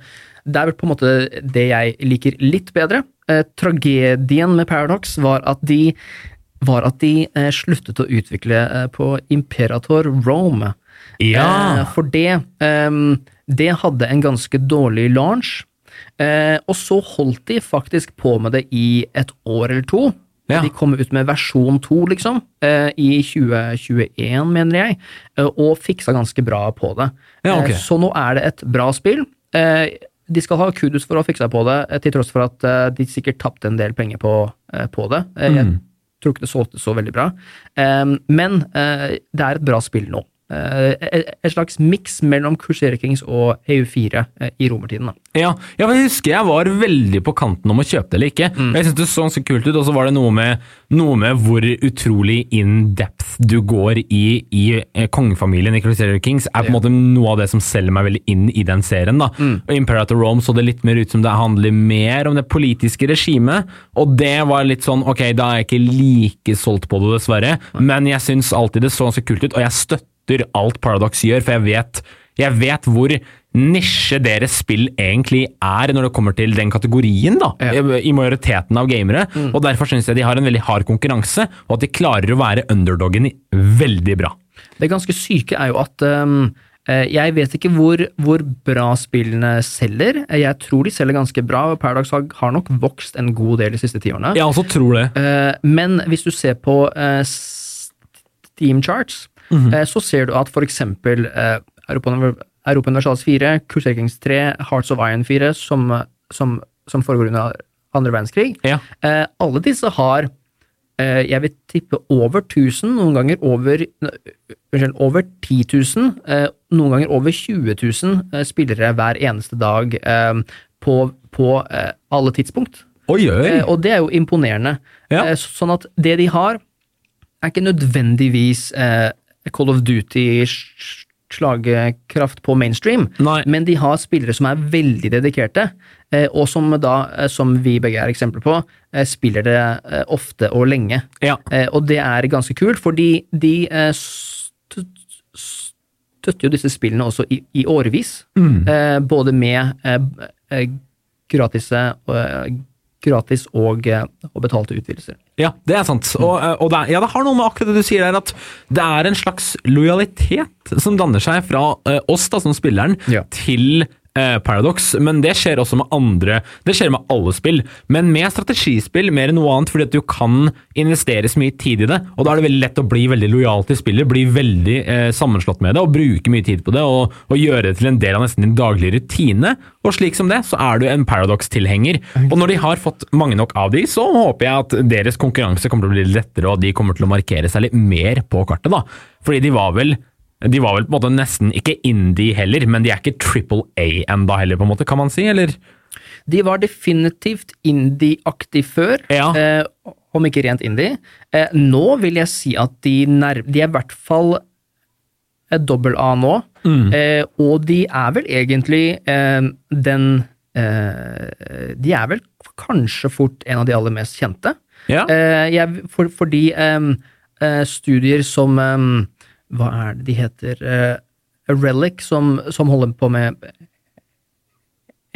det er vel på en måte det jeg liker litt bedre. Eh, tragedien med Paradox var at de, var at de eh, sluttet å utvikle eh, på Imperator Rome. Ja. Eh, for det, ehm, det hadde en ganske dårlig launch. Eh, og så holdt de faktisk på med det i et år eller to. Ja. De kom ut med versjon to, liksom, eh, i 2021, mener jeg, og fiksa ganske bra på det. Ja, okay. Så nå er det et bra spill. De skal ha kudos for å ha fiksa på det, eh, til tross for at eh, de sikkert tapte en del penger på, eh, på det. Jeg Mm. tror ikke det solgte så veldig bra. Men det er et bra spill nå. Eh, Et slags miks mellom Crusader Kings og EU4 eh, i romertiden. da. Ja, ja, jeg husker jeg var veldig på kanten om å kjøpe det eller ikke. Jeg synes det så ganske kult ut, og så var det noe med, noe med hvor utrolig in depth du går i, i eh, kongefamilien i Crusader Kings, er på en måte noe av det som selger meg veldig inn i den serien. da. Og Imperator Rome så det litt mer ut som det handler mer om det politiske regimet, og det var litt sånn, ok, da er jeg ikke like solgt på det dessverre, men jeg synes alltid det så ganske kult ut, og jeg støtter alt Paradox gjør, for jeg vet, jeg vet hvor nisje deres spill egentlig er når det kommer til den kategorien, da, Ja. i i majoriteten av gamere. Og Derfor syns jeg de har en veldig hard konkurranse, og at de klarer å være underdogen veldig bra. Det ganske syke er jo at um, eh, jeg vet ikke hvor, hvor bra spillene selger. Eh, Jeg tror de selger ganske bra. Paradox har nok vokst en god del de siste tiårene. Jeg også tror det. Uh, men hvis du ser på uh, Steam Charts, eh, så ser du at eksempel eh, Europa, Univer- Universalis 4, Crusader 3, Hearts of Iron 4, som, som, som foregår under andre verdenskrig, Ja. eh, alle disse har eh, jeg vil tippe over 1000, noen ganger over, unnskyld, over 10 000, eh, noen ganger over 20 000 eh, spillere hver eneste dag på, på eh, alle tidspunkt. Oi, oi. Og det er jo imponerende. Ja. Sånn at det de har, er ikke nødvendigvis eh, Call of Duty-slagekraft på mainstream, Nei. men de har spillere som er veldig dedikerte, eh, og som da, eh, som vi begge er eksempler på, eh, spiller det eh, ofte og lenge. Ja. Eh, og det er ganske kult, fordi de eh, støtter jo disse spillene også i, i årevis. mm. både med gratis eh, gratise, eh, gratis og, eh, og betalte utvidelser. Ja, det er sant. Og, eh, og det, er, ja, det har noe med akkurat det du sier der, at det er en slags lojalitet som danner seg fra eh, oss da, som spilleren Ja. til eh, Paradox, men det skjer også med andre Det skjer med alle spill, men med strategispill mer enn noe annet, fordi at du kan investere så mye tid i det, og da er det veldig lett å bli veldig lojal til spillet, bli veldig eh, sammenslått med det, og bruke mye tid på det, og, og gjøre det til en del av nesten din daglige rutine, og slik som det, så er du en Paradox-tilhenger. Og når de har fått mange nok av de, så håper jeg at deres konkurranse kommer til å bli lettere, og de kommer til å markere seg litt mer på kartet, da. Fordi de var vel de var vel på en måte nesten ikke indie heller, men de er ikke triple A enda heller, på en måte, kan man si, eller? De var definitivt indie-aktig før, Ja. eh, om ikke rent indie. Eh, nå vil jeg si at de, de er i hvert fall eh, dobbel A nå, eh, og de er vel egentlig eh, den eh, De er vel kanskje fort en av de aller mest kjente. Ja. Eh, jeg, for, fordi eh, studier som Hva er det de heter? Uh, Relic, som, som holder på med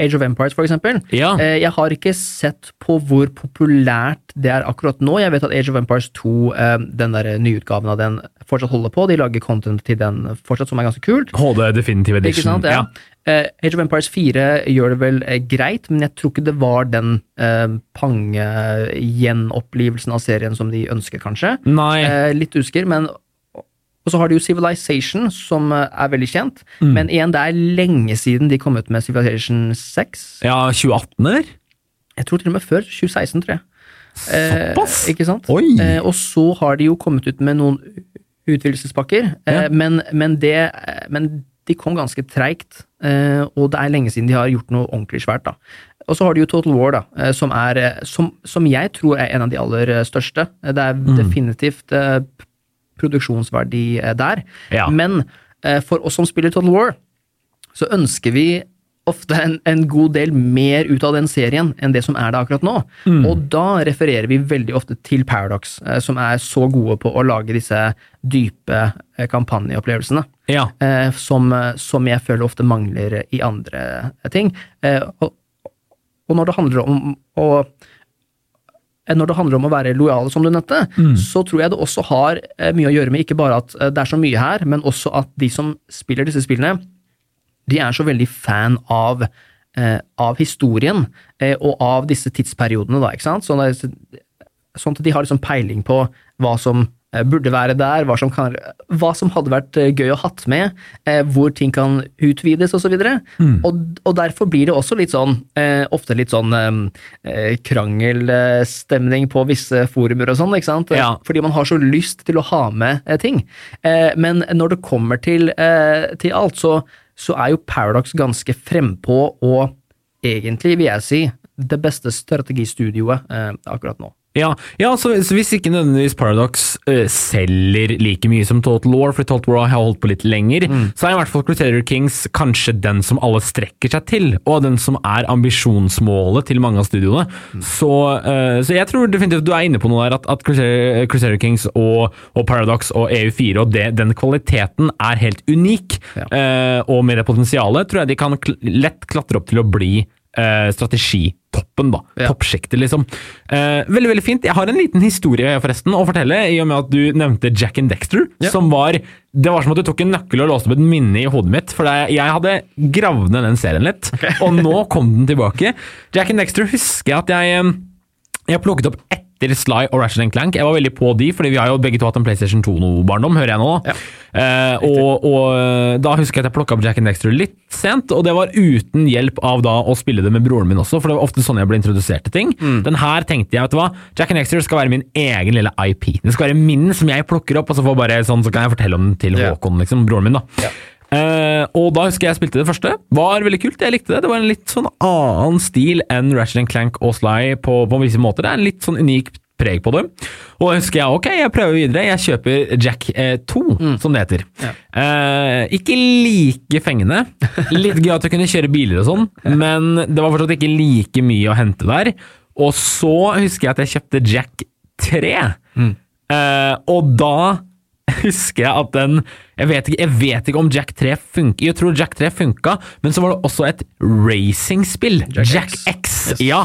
Age of Empires, for eksempel. Ja. Uh, jeg har ikke sett på hvor populært det er akkurat nå. Jeg vet at Age of Empires 2, uh, den der nyutgaven av den, fortsatt holder på. De lager content til den fortsatt, som er ganske kult. HD Definitive Edition. sant? Ja. Eh, Age of Empires 4 gjør det vel eh, greit, men jeg tror ikke det var den uh, pange-gjenopplevelsen av serien som de ønsker, kanskje. Nei. Eh, litt usikker, men Og så har de jo Civilization, som eh, er veldig kjent. Mm. Men igjen, det er lenge siden de kom ut med Civilization 6. Ja, 2018 eller? Jeg tror til og med før 2016, tror jeg. Eh, Såpass? ikke sant? Oi. Eh, og så har de jo kommet ut med noen utvidelsespakker, eh, Ja. men, men, det, eh, men de kom ganske treigt, eh, og det er lenge siden de har gjort noe ordentlig svært. da. Og så har de jo Total War, da, eh, som, er, eh, som, som jeg tror er en av de aller eh, største. Eh, Det er Mm. definitivt eh, produksjonsverdi eh, der. Ja. Men eh, for oss som spiller Total War, så ønsker vi ofte en, en god del mer ut av den serien enn det som er det akkurat nå. Og da refererer vi veldig ofte til Paradox, eh, som er så gode på å lage disse dype eh, kampanjeopplevelsene. Ja. Eh, som, som jeg føler ofte mangler i andre ting. Eh, og, og når det handler om å når det handler om å være lojale, som du nevnte, så tror jeg det også har eh, mye å gjøre med ikke bare at eh, det er så mye her, men også at de som spiller disse spillene, de er så veldig fan av, eh, av historien eh, og av disse tidsperiodene, da, ikke sant? Sånn, at- de har liksom peiling på hva som eh, burde være der, hva som, kan, hva som hadde vært eh, gøy å hatt med, eh, hvor ting kan utvides osv. Mm. Og, og derfor blir det også litt sånn, eh, ofte litt sånn eh, krangelstemning på visse forumer og sånn, ikke sant? Ja. Fordi man har så lyst til å ha med eh, ting. Eh, men når det kommer til, eh, til alt, så, så er jo Paradox ganske frempå og egentlig, vil jeg si, det beste strategistudioet eh, akkurat nå. Ja, ja så, så hvis ikke nødvendigvis Paradox uh, selger like mye som Total War, for Total War har holdt på litt lenger, så er i hvert fall Crusader Kings kanskje den som alle strekker seg til, og den som er ambisjonsmålet til mange av studioene. Så, uh, så jeg tror definitivt du er inne på noe der, at, at Crusader, Crusader Kings og, og Paradox og EU4 og det, den kvaliteten er helt unik, Ja. uh, og med det potensialet tror jeg de kan kl lett klatre opp til å bli eh, strategitoppen, da. Ja. Toppsjiktet, liksom. Eh, veldig, veldig fint. Jeg har en liten historie forresten å fortelle, i og med at du nevnte Jack and Dexter, Ja. som var Det var som at du tok en nøkkel og låste opp et minne i hodet mitt, for jeg hadde gravd ned den serien litt, og nå kom den tilbake. Jack and Dexter husker jeg at jeg eh, jeg plukket opp etter Sly og Ratchet Clank. Jeg var veldig på de, fordi vi har jo begge to hatt en PlayStation 2-barndom, hører jeg nå. da. Eh, og, og eh, da husker jeg at jeg plukka opp Jack and Dexter litt sent, og det var uten hjelp av da å spille det med broren min også, for det var ofte sånn jeg ble introdusert til ting. Den her tenkte jeg, vet du hva, Jack and Dexter skal være min egen lille IP. Den skal være min som jeg plukker opp, og så, får bare, sånn, så kan jeg fortelle om den til Ja. Håkon, liksom, broren min. da. Eh, og da husker jeg jeg spilte det første. Var veldig kult, jeg likte det. Det var en litt sånn annen stil enn Ratchet Clank og Sly på, på visse måter. Det er en litt sånn unik preg på det. Og da husker jeg ok, jeg prøver videre. Jeg kjøper Jack eh, 2, som det heter. Ja. Eh, ikke like fengende. Litt gøy at jeg kunne kjøre biler og sånn, men det var fortsatt ikke like mye å hente der. Og så husker jeg at jeg kjøpte Jack 3, eh, og da (laughs) husker jeg at den jeg vet, ikke, jeg vet ikke om Jack 3 funka Jeg tror Jack 3 funka, men så var det også et racingspill. Jack Jack, X. X. Yes. Ja.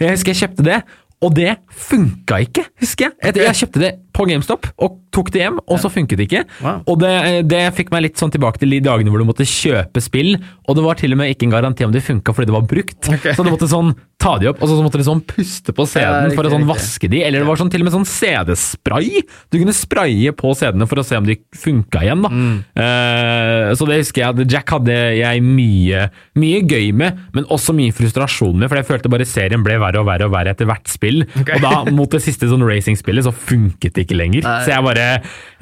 Jeg husker jeg kjøpte det, og det funka ikke, husker jeg. Jeg, jeg kjøpte det på GameStop og tok det hjem, og så funket det ikke. Wow. Og det, det fikk meg litt sånn tilbake til de dagene hvor du måtte kjøpe spill, og det var til og med ikke en garanti om det funka fordi det var brukt. Okay. Så du måtte sånn ta de opp, og så måtte du sånn puste på CD-en for å sånn vaske de, eller det var sånn til og med sånn CD-spray. Du kunne spraye på CD-ene for å se om de funka igjen, da. Mm. Uh, så det husker jeg at Jack hadde jeg mye, mye gøy med, men også mye frustrasjon med, for jeg følte bare serien ble verre og verre og verre etter hvert spill. Ok. Og da, mot det siste sånn racing-spillet, så funket det ikke lenger. Nei. Så jeg bare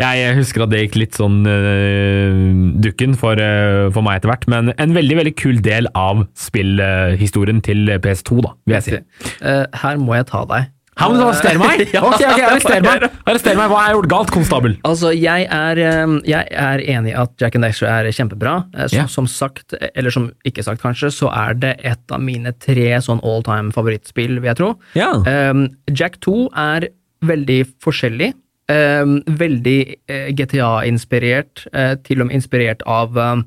Jeg husker at det gikk litt sånn uh, dukken for, uh, for meg etter hvert, men en veldig, veldig kul del av spillhistorien til PS2, da, vil jeg si. Eh, her må jeg ta deg. Må du arrestere meg! (laughs) Ok, ok, arrester meg! (laughs) Arrester meg, Hva har jeg gjort galt, konstabel? Altså, jeg er, eh, jeg er enig i at Jack and Dexter er kjempebra. Eh, Som, yeah. som sagt, eller som ikke sagt kanskje, så er det et av mine tre sånn all time favorittspill, vil jeg tro. Yeah. Um, Jack 2 er veldig forskjellig. Um, veldig eh, GTA-inspirert, uh, til og med inspirert av um,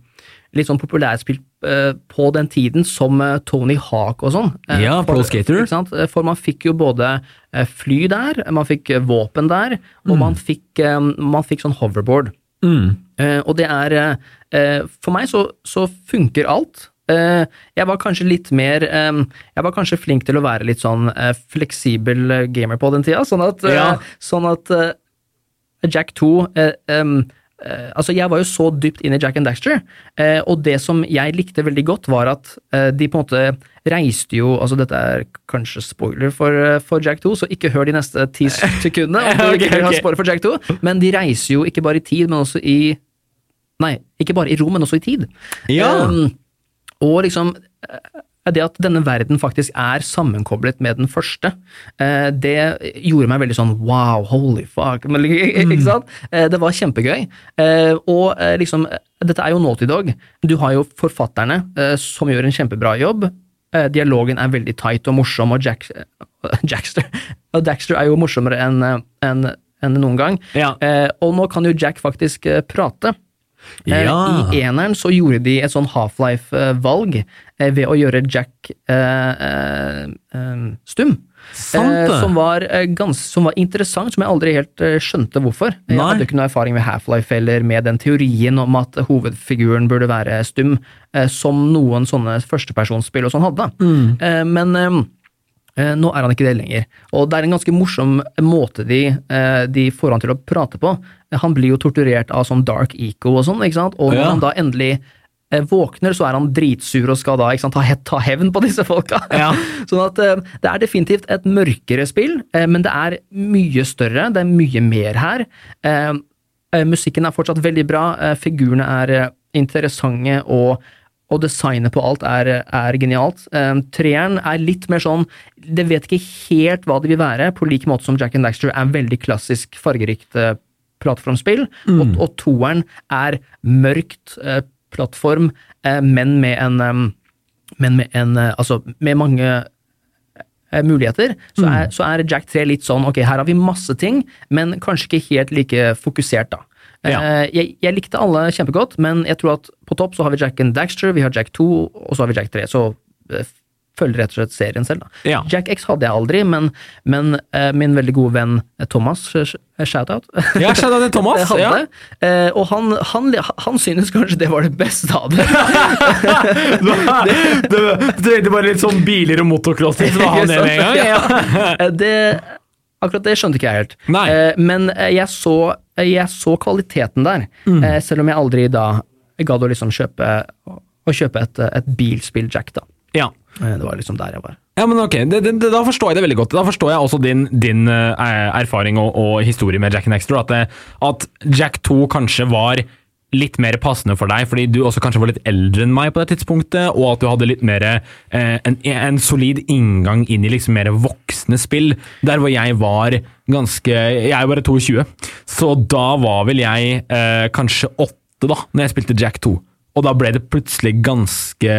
litt sånn populærspill eh, på den tiden, som eh, Tony Hawk og sånn. Eh, Ja, for- Pro Skater. Eh, For man fikk jo både eh, fly der, man fikk eh, våpen der, og man, fikk, eh, man fikk sånn hoverboard. Mm. Eh, og det er eh, eh, For meg så, så funker alt. Eh, jeg var kanskje litt mer eh, Jeg var kanskje flink til å være litt sånn eh, fleksibel eh, gamer på den tida, sånn at, eh, Ja. sånn at eh, Jack 2 eh, em, eh, Altså, jeg var jo så dypt inn i Jack and Daxter, eh, og det som jeg likte veldig godt, var at eh, de på en måte reiste jo Altså, dette er kanskje spoiler for, eh, for Jack 2, så ikke hør de neste ti (laughs) sekundene. om du ikke vil ha spoiler for Jack 2, men de reiser jo ikke bare i tid, men også i Nei, ikke bare i rom, men også i tid. Ja. Um, og liksom eh, det at denne verden faktisk er sammenkoblet med den første, eh, det gjorde meg veldig sånn wow, holy fuck. Men, ikke sant? Eh, Det var kjempegøy. Eh, Og liksom, dette er jo Naughty Dog. Du har jo forfatterne som gjør en kjempebra jobb. Dialogen er veldig tight og morsom, og Jack, (laughs) Jackster og Daxter er jo morsommere enn en, enn noen gang. Ja. Og nå kan jo Jack faktisk prate. Eh, Ja. I eneren så gjorde de et sånn Half-Life-valg eh, ved å gjøre Jack eh, eh, eh, stum. Eh, som, var, eh, gans, som var interessant, som jeg aldri helt eh, skjønte hvorfor. Jeg hadde ikke noe erfaring med Half-Life eller med den teorien om at hovedfiguren burde være stum, eh, som noen sånne førstepersonsspill og sånn hadde. Mm. Eh, men eh, Eh, Nå er han ikke det lenger, og det er en ganske morsom måte de, eh, de får han til å prate på. Eh, Han blir jo torturert av sånn dark eco og sånn, ikke sant, og når Ja. han da endelig eh, våkner, så er han dritsur og skal da sant, ta, ta hevn på disse folka. Ja. (laughs) sånn at eh, det er definitivt et mørkere spill, eh, men det er mye større, det er mye mer her. Eh, eh, musikken er fortsatt veldig bra, eh, figurene er eh, interessante og og designet på alt er, er genialt. Um, treeren er litt mer sånn Det vet ikke helt hva det vil være, på lik måte som Jack and Daxter er veldig klassisk fargerikt uh, plattformspill. Mm. Og, og toeren er mørkt uh, plattform, uh, men med en um, Men med en Altså, med mange muligheter, så, Mm. er, så er Jack 3 litt sånn ok, her har vi masse ting, men kanskje ikke helt like fokusert, da. Ja. Eh, Jeg, jeg likte alle kjempegodt, men jeg tror at på topp så har vi Jack and Daxter, vi har Jack 2, og så har vi Jack 3. Så eh, følger rett og slett serien selv, da. Ja. Jack X hadde jeg aldri, men, men eh, min veldig gode venn Thomas, shout-out, Ja, shout out til Thomas. (laughs) hadde. Ja. Og han, han, han synes kanskje det var det beste av det. Du, tenkte bare litt sånn biler og motocross, så var han det med en gang? Ja. (laughs) Det, akkurat det skjønte ikke jeg helt. Eh, men eh, jeg så, eh, jeg så kvaliteten der, Mm. eh, selv om jeg aldri da gadd å liksom kjøpe, å kjøpe et, et bilspill Jack, da. ja. Eh, Det var liksom der jeg var. Ja, men ok, det, det, det, Da forstår jeg det veldig godt. Da forstår jeg også din, din eh, erfaring og, og historie med Jack and Extra. At, at Jack 2 kanskje var litt mer passende for deg, fordi du også kanskje var litt eldre enn meg på det tidspunktet, og at du hadde litt mer eh, en, en solid inngang inn i liksom mer voksne spill. Der hvor jeg var ganske Jeg er bare 22, så da var vel jeg eh, kanskje åtte da når jeg spilte Jack 2. Og da ble det plutselig ganske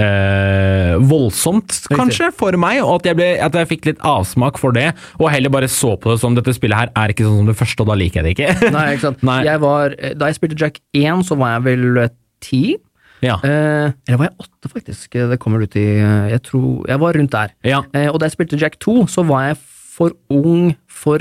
eh, voldsomt, kanskje, for meg, og at jeg, ble, at jeg fikk litt avsmak for det, og heller bare så på det som dette spillet her er ikke sånn som det første, og da liker jeg det ikke. (laughs) Nei, ikke sant. Nei. Jeg var, eh, da jeg spilte Jack 1, så var jeg vel eh, ti. ja. Eh, eller var jeg åtte, faktisk? Det kommer ut i eh, Jeg tror Jeg var rundt der. Ja. Eh, og da jeg spilte Jack 2, så var jeg for ung for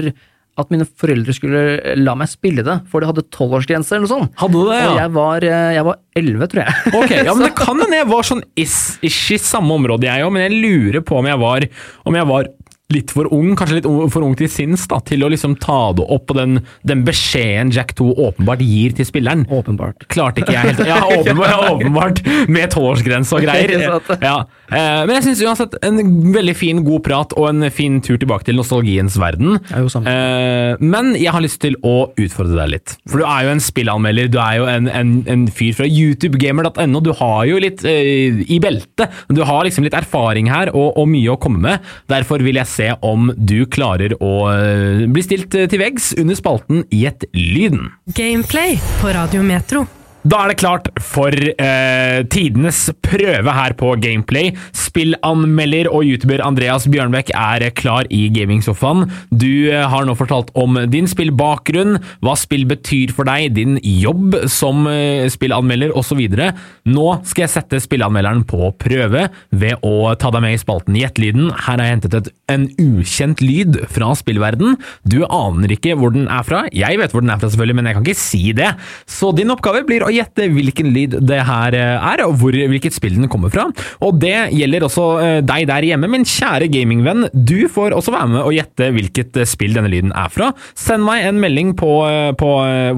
at mine foreldre skulle la meg spille det, for det hadde tolvårsgrense eller noe sånt. Hadde det, ja? Og jeg var, eh, jeg var 11, tror jeg. (laughs) Ok, ja, men Det (laughs) kan hende jeg var sånn ish, ish i samme område, jeg òg, men jeg lurer på om jeg var, om jeg var litt for ung, kanskje litt for ung til sinns, da, til å liksom ta det opp på den, den beskjeden Jack 2 åpenbart gir til spilleren. Åpenbart. Klarte ikke jeg helt Ja, åpenbart, åpenbart med tolvårsgrense og greier. (laughs) Ja. Eh, Men jeg syns uansett en veldig fin, god prat og en fin tur tilbake til nostalgiens verden. Eh, Men jeg har lyst til å utfordre deg litt. For du er jo en spillanmelder, du er jo en, en, en fyr fra youtubegamer.no. Du har jo litt eh, i beltet. Du har liksom litt erfaring her og, og mye å komme med. Derfor vil jeg se om du klarer å eh, bli stilt eh, til veggs under spalten Gjett lyden. Gameplay på Radio Metro. Da er det klart for eh, tidenes prøve her på Gameplay. Spillanmelder og youtuber Andreas Bjørnbekk er klar i gamingsofaen. Du eh, har nå fortalt om din spillbakgrunn, hva spill betyr for deg, din jobb som eh, spillanmelder osv. Nå skal jeg sette spillanmelderen på prøve ved å ta deg med i spalten Gjettelyden. Her har jeg hentet et, en ukjent lyd fra spillverden. Du aner ikke hvor den er fra. Jeg vet hvor den er fra, selvfølgelig, men jeg kan ikke si det. Så din oppgave blir å gjette hvilken lyd det her eh, er, og hvor, hvilket spill den kommer fra. Og det gjelder også eh, deg der hjemme, min kjære gamingvenn. Du får også være med og gjette hvilket eh, spill denne lyden er fra. Send meg en melding på, på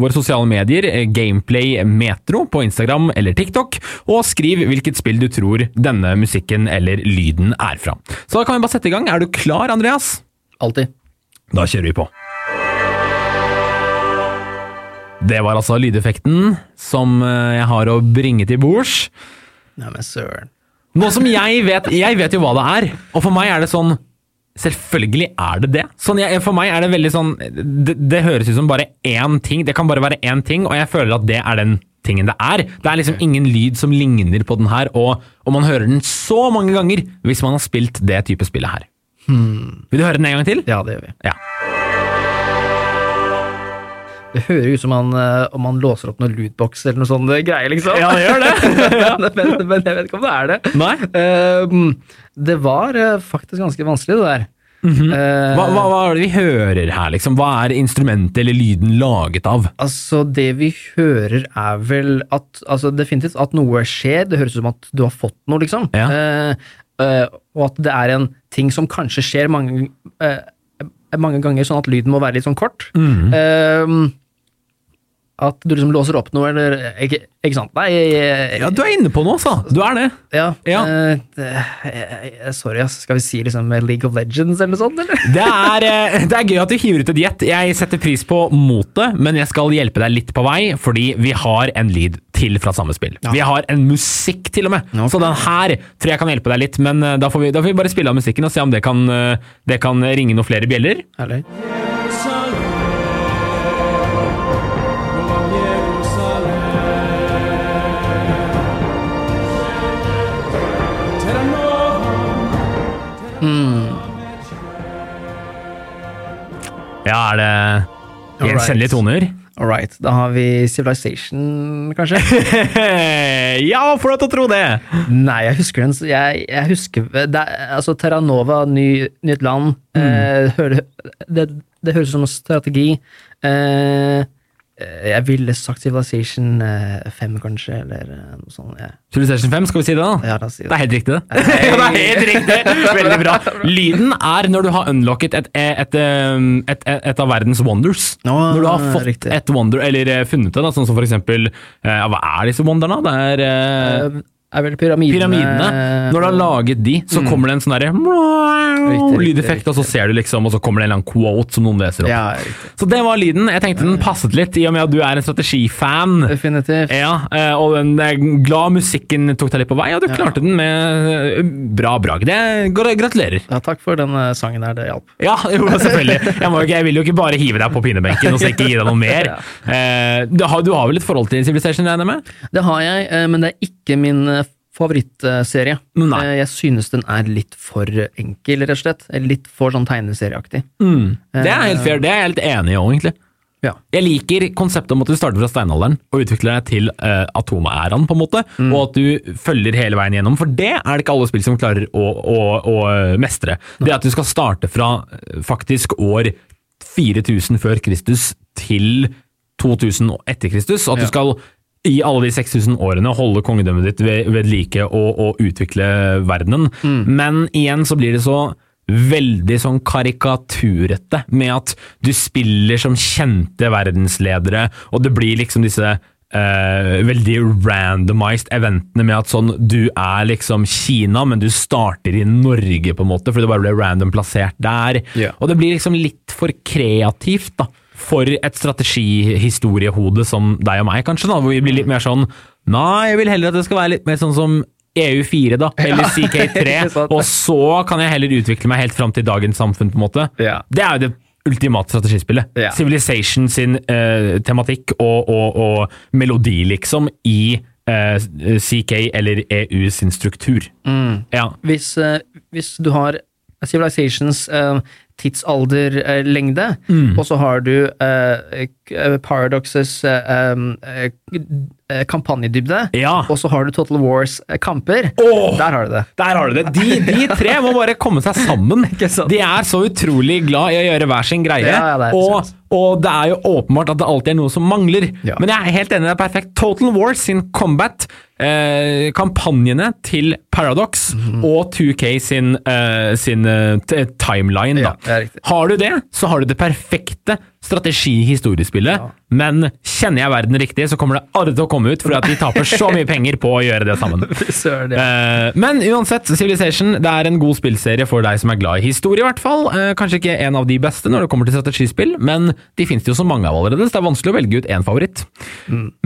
våre sosiale medier, Gameplay Metro på Instagram eller TikTok, og skriv hvilket spill du tror denne musikken eller lyden er fra. Så da kan vi bare sette i gang. Er du klar, Andreas? Alltid. Da kjører vi på. Det var altså lydeffekten som eh, jeg har å bringe til bords. Nei, men søren. Nå som jeg vet Jeg vet jo hva det er, og for meg er det sånn Selvfølgelig er det det. Sånn jeg, for meg er det veldig sånn det, det høres ut som bare én ting. Det kan bare være én ting, og jeg føler at det er den tingen det er. Det er liksom ingen lyd som ligner på den her, og, og man hører den så mange ganger hvis man har spilt det type spillet her. Vil du høre den en gang til? Ja, det gjør vi. Ja. Det hører ut som man, eh, om man låser opp noen lootbox eller noe sånt greier, liksom. Ja, det gjør det. (laughs) men, men jeg vet ikke om det er det. Nei? Ehm, det var eh, faktisk ganske vanskelig, det der. Eh, Hva, hva, hva er det vi hører her, liksom? Hva er instrumentet eller lyden laget av? Altså, det vi hører er vel at Altså, definitivt at noe skjer. Det høres ut som at du har fått noe, liksom. Ja. Eh, eh, og at det er en ting som kanskje skjer mange, eh, mange ganger, sånn at lyden må være litt sånn kort. Mm At du liksom låser opp noe, eller Ikke, ikke sant? Nei, jeg, Ja, du er inne på noe, altså. Du er det. ja, Ja. eh, sorry, ass. Skal vi si liksom League of Legends eller noe sånt, eller? (laughs) Det er, eh, det er gøy at du hiver ut et gjett. Jeg setter pris på motet, men jeg skal hjelpe deg litt på vei, fordi vi har en lyd til fra samme spill. Vi har en musikk til og med, så den her tror jeg kan hjelpe deg litt. Men eh, da får vi, da får vi bare spille av musikken og se om det kan, eh, det kan ringe noen flere bjeller. Herlig. Ja, er det gjenkjennelige toner? All right. Da har vi Civilization, kanskje? (laughs) ja, får deg til å tro det! Nei, jeg husker den. Jeg, jeg husker det, Altså, Terranova, ny, nytt land. Mm. Eh, det, det høres ut som en strategi. Eh, jeg ville sagt Civilization eh, 5, kanskje, eller eh, noe sånt. Ja, Civilization 5, skal vi si det da? ja da si Det det. er helt riktig, det. ja, det er (laughs) helt riktig! Veldig bra. Lyden er når du har unlocket et, et, et, et, av verdens wonders. Nå, når du har fått riktig. et wonder, eller eh, funnet det, da, sånn som for eksempel eh, ja, Hva er disse wonderne? Det er uh, Eh, er vel pyramidene pyramidene. Når du har laget de, så kommer det en sånn derre lydeffekt, og så ser du liksom, og så kommer det en eller annen quote som noen leser opp. Ja. Så det var lyden. Jeg tenkte den passet litt, i og med at du er en strategifan. Definitivt. Ja, eh, og den er glad musikken tok deg litt på vei, og du klarte den med eh, bra brag. Gratulerer. Ja, takk for den eh, sangen her, det hjalp. Ja, (laughs) jo, selvfølgelig. (laughs) Jeg, ikke- jeg vil jo ikke bare hive deg på pinebenken og så ikke gi deg noe mer. (laughs) Eh, du, har, du har vel et forhold til Civilization, regner jeg med? Det har jeg, eh, men det er ikke min eh, favorittserie. Nei. Eh, Jeg synes den er litt for enkel, rett og slett. Litt for sånn tegneserieaktig. Det er helt fair, det er jeg litt enig i òg, egentlig. Ja. Jeg liker konseptet om at du starter fra steinalderen og utvikler deg til uh, atomæraen, på en måte, og at du følger hele veien gjennom. For det er det ikke alle spill som klarer å, å, å eh, mestre. Det at du skal starte fra eh, faktisk år 4000 før Kristus til 2000 etter Kristus, og at Ja. du skal i alle de 6000 årene holde kongedømmet ditt ved, ved like og, og utvikle verdenen. Men igjen så blir det så veldig sånn karikaturete med at du spiller som kjente verdensledere, og det blir liksom disse Uh, veldig randomized eventene med at sånn du er liksom Kina, men du starter i Norge, på en måte, fordi du bare ble random plassert der. Yeah. Og det blir liksom litt for kreativt, da. For et strategihistoriehode som deg og meg, kanskje, da, hvor vi blir litt mer sånn Nei, jeg vil heller at det skal være litt mer sånn som EU4, da, eller CK3, (laughs) og så kan jeg heller utvikle meg helt fram til dagens samfunn, på en måte. Ja. Det er jo det ultimate strategispillet. Ja. Civilization sin uh, tematikk og, og, og melodi, liksom, i uh, CK eller EU sin struktur. Ja. Hvis, uh, hvis du har Civilizations tidsalderlengde, Mm. og så har du eh, Paradoxes eh, eh, eh, kampanjedybde, Ja. og så har du Total Wars eh, kamper. Åh! Der har du det. Der har du det. De, de tre må bare komme seg sammen. (laughs) De er så utrolig glad i å gjøre hver sin greie. Ja, ja, det og, og det er jo åpenbart at det alltid er noe som mangler. Men jeg er helt enig, det er perfekt. Total Wars sin combat, eh, kampanjene til Paradox Mhm. og 2K sin, eh, sin eh, timeline. Da. Har du det, så har du det perfekte strategi-historiespillet. Ja. Men kjenner jeg verden riktig, så kommer det aldri til å komme ut, fordi at de taper så mye penger på å gjøre det sammen. (laughs) Ja. Eh, men uansett, Civilization det er en god spillserie for deg som er glad i historie, i hvert fall. Eh, kanskje ikke en av de beste når det kommer til strategispill, men de finnes det jo så mange av allerede, så det er vanskelig å velge ut én favoritt.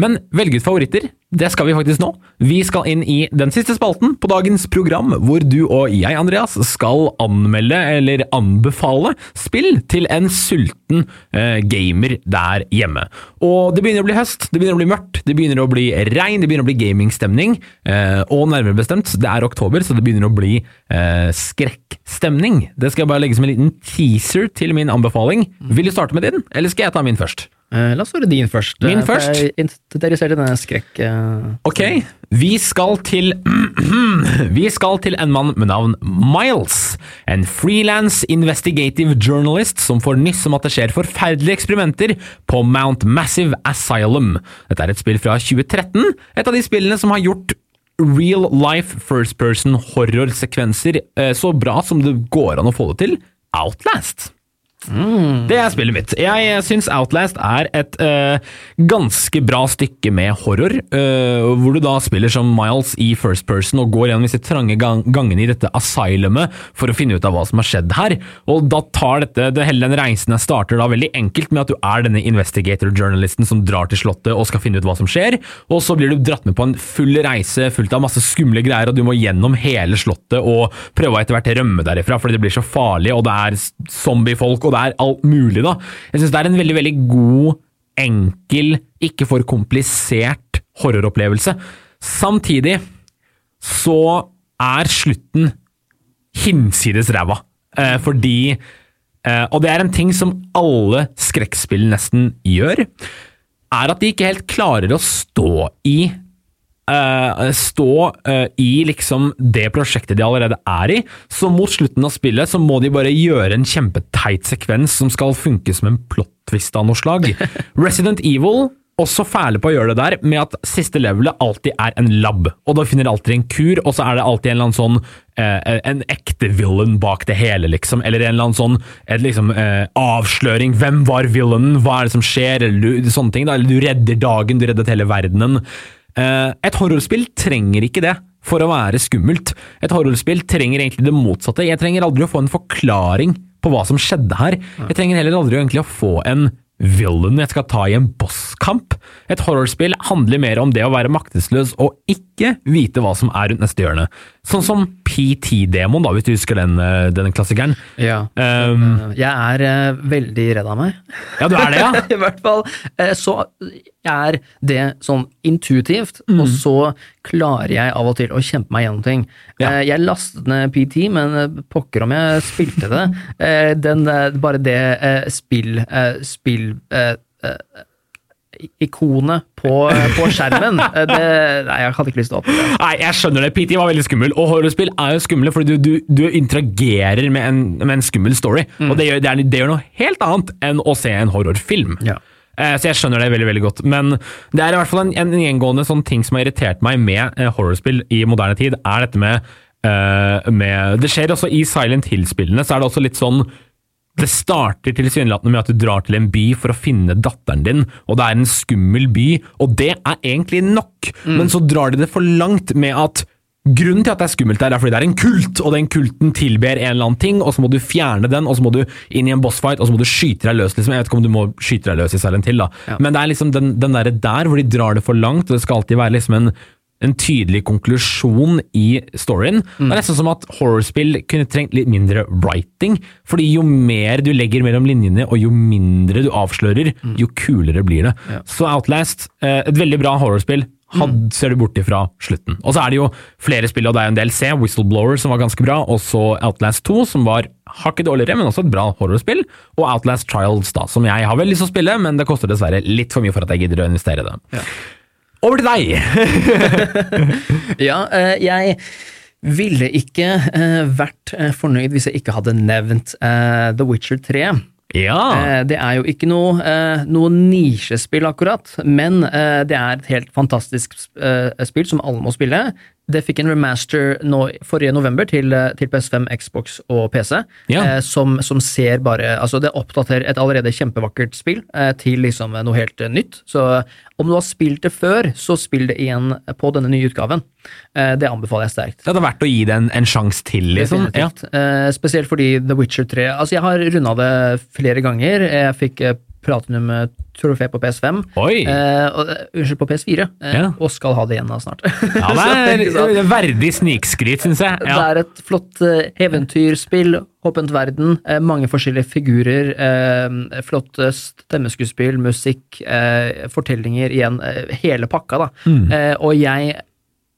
Men velge ut favoritter, det skal vi faktisk nå. Vi skal inn i den siste spalten på dagens program, hvor du og jeg, Andreas, skal anmelde eller anbefale spill til en sulten eh, gamer der hjemme. Og det begynner å bli høst, det begynner å bli mørkt, det begynner å bli regn, det begynner å bli gamingstemning, eh, og nærmere bestemt, det er oktober, så det begynner å bli eh, skrekkstemning. Det skal jeg bare legge som en liten teaser til min anbefaling. Vil du starte med din, eller skal jeg ta min først? Eh, La oss høre din først. Min eh, først? Jeg er interessert i denne skrekk... eh, Ok, vi skal til (clears throat) Vi skal til en mann med navn Miles. En frilans investigative journalist som får nyss om at det skjer forferdelige eksperimenter på Mount Massive Asylum. Dette er et spill fra 2013. Et av de spillene som har gjort real life first person horrorsekvenser så bra som det går an å få det til. Outlast. Det er spillet mitt. Jeg syns Outlast er et uh, ganske bra stykke med horror, uh, hvor du da spiller som Miles i first person og går gjennom disse trange gang gangene i dette asylumet for å finne ut av hva som har skjedd her. Og da tar dette, det, hele den reisen jeg starter da veldig enkelt med at du er denne investigator-journalisten som drar til slottet og skal finne ut hva som skjer, og så blir du dratt med på en full reise fullt av masse skumle greier, og du må gjennom hele slottet og prøve å etter hvert rømme derifra fordi det blir så farlig, og det er zombiefolk, og er alt mulig, da. Jeg syns det er en veldig, veldig god, enkel, ikke for komplisert horroropplevelse. Samtidig så er slutten hinsides ræva, eh, fordi eh, Og det er en ting som alle skrekkspill nesten gjør, er at de ikke helt klarer å stå i Uh, stå uh, i liksom det prosjektet de allerede er i. Så mot slutten av spillet så må de bare gjøre en kjempeteit sekvens som skal funke som en plot-twist av noe slag. (laughs) Resident Evil også fæle på å gjøre det der, med at siste levelet alltid er en lab. Og da finner de alltid en kur, og så er det alltid en eller annen sånn eh, En ekte villain bak det hele, liksom. Eller en eller annen sånn et, liksom, avsløring. Hvem var villainen? Hva er det som skjer? Eller sånne ting. Da. Eller du redder dagen, du reddet hele verdenen. Eh, et horrorspill trenger ikke det for å være skummelt. Et horrorspill trenger egentlig det motsatte. Jeg trenger aldri å få en forklaring på hva som skjedde her. Jeg trenger heller aldri egentlig å få en villain jeg skal ta i en bosskamp. Et horrorspill handler mer om det å være maktesløs og ikke vite hva som er rundt neste hjørne. Sånn som PT-demoen, da, hvis du husker den, eh, den klassikeren. Ja. Um, jeg er uh, veldig redd av meg. Ja, du er det, ja? (laughs) I hvert fall. Uh, så er det sånn intuitivt, mm. og så klarer jeg av og til å kjempe meg gjennom ting. Ja. Jeg lastet ned PT, men pokker om jeg spilte det. Den, bare det spill, spill ikonet på, på, skjermen. Det, nei, jeg hadde ikke lyst til å åpne det. Nei, jeg skjønner det. PT var veldig skummel, og horrorspill er jo skumle fordi du, du, du interagerer med en, med en, skummel story. Mm. Og det gjør, det, er, det gjør, noe helt annet enn å se en horrorfilm. Ja. Eh, så jeg skjønner det veldig veldig godt. Men det er i hvert fall en, en gjengående sånn ting som har irritert meg med eh, horrorspill i moderne tid, er dette med, eh, med Det skjer også i Silent Hill-spillene, så er det også litt sånn det starter tilsynelatende med at du drar til en by for å finne datteren din, og det er en skummel by, og det er egentlig nok, mm. men så drar de det for langt med at Grunnen til at det er skummelt, der er fordi det er en kult, og den kulten tilber en eller annen ting, og så må du fjerne den, og så må du inn i en bossfight, og så må du skyte deg løs. liksom. Jeg vet ikke om du må skyte deg løs i Silent Hill, da. Ja. men det er liksom den, den der, der hvor de drar det for langt, og det skal alltid være liksom en en tydelig konklusjon i storyen. Mm. Det er nesten som at horrorspill kunne trengt litt mindre writing. fordi jo mer du legger mellom linjene, og jo mindre du avslører, mm. jo kulere blir det. Ja. Så Outlast, eh, et veldig bra horrorspill. Had, mm. ser du bort ifra slutten. Og så er det jo flere spill, og det er en del C. Whistleblower, som var ganske bra, og så Outlast 2, som var hakket dårligere, men også et bra horrorspill. Og Outlast Trials, da, som jeg har vel lyst til å spille, men det koster dessverre litt for mye for at jeg gidder å investere i det. Ja. Over til deg! (laughs) ja, eh, jeg ville ikke eh, vært eh, fornøyd hvis jeg ikke hadde nevnt The Witcher 3. Ja. Det er jo ikke noe, noe nisjespill, akkurat, men det er et helt fantastisk spill som alle må spille. Det fikk en remaster nå, forrige november til, til, PS5, Xbox og PC, ja. eh, som, som, ser bare Altså, det oppdaterer et allerede kjempevakkert spill eh, til liksom noe helt eh, nytt. Så om du har spilt det før, så spill det igjen på denne nye utgaven. Eh, det anbefaler jeg sterkt. Det hadde vært å gi det en, en sjanse til, liksom? Ja. Eh, spesielt fordi The Witcher 3 Altså, jeg har runda det flere ganger. Jeg fikk eh, Platinum-trofé på PS5. Oi! Uh, eh, unnskyld, på PS4. Uh, ja. Og skal ha det igjen da snart. ja, (laughs) det er verdig snikskryt, syns jeg. Ja. Det er et flott uh, eventyrspill, åpent verden, eh, mange forskjellige figurer, eh, flott stemmeskuespill, musikk, fortellinger, igjen hele pakka, da. Mm. og jeg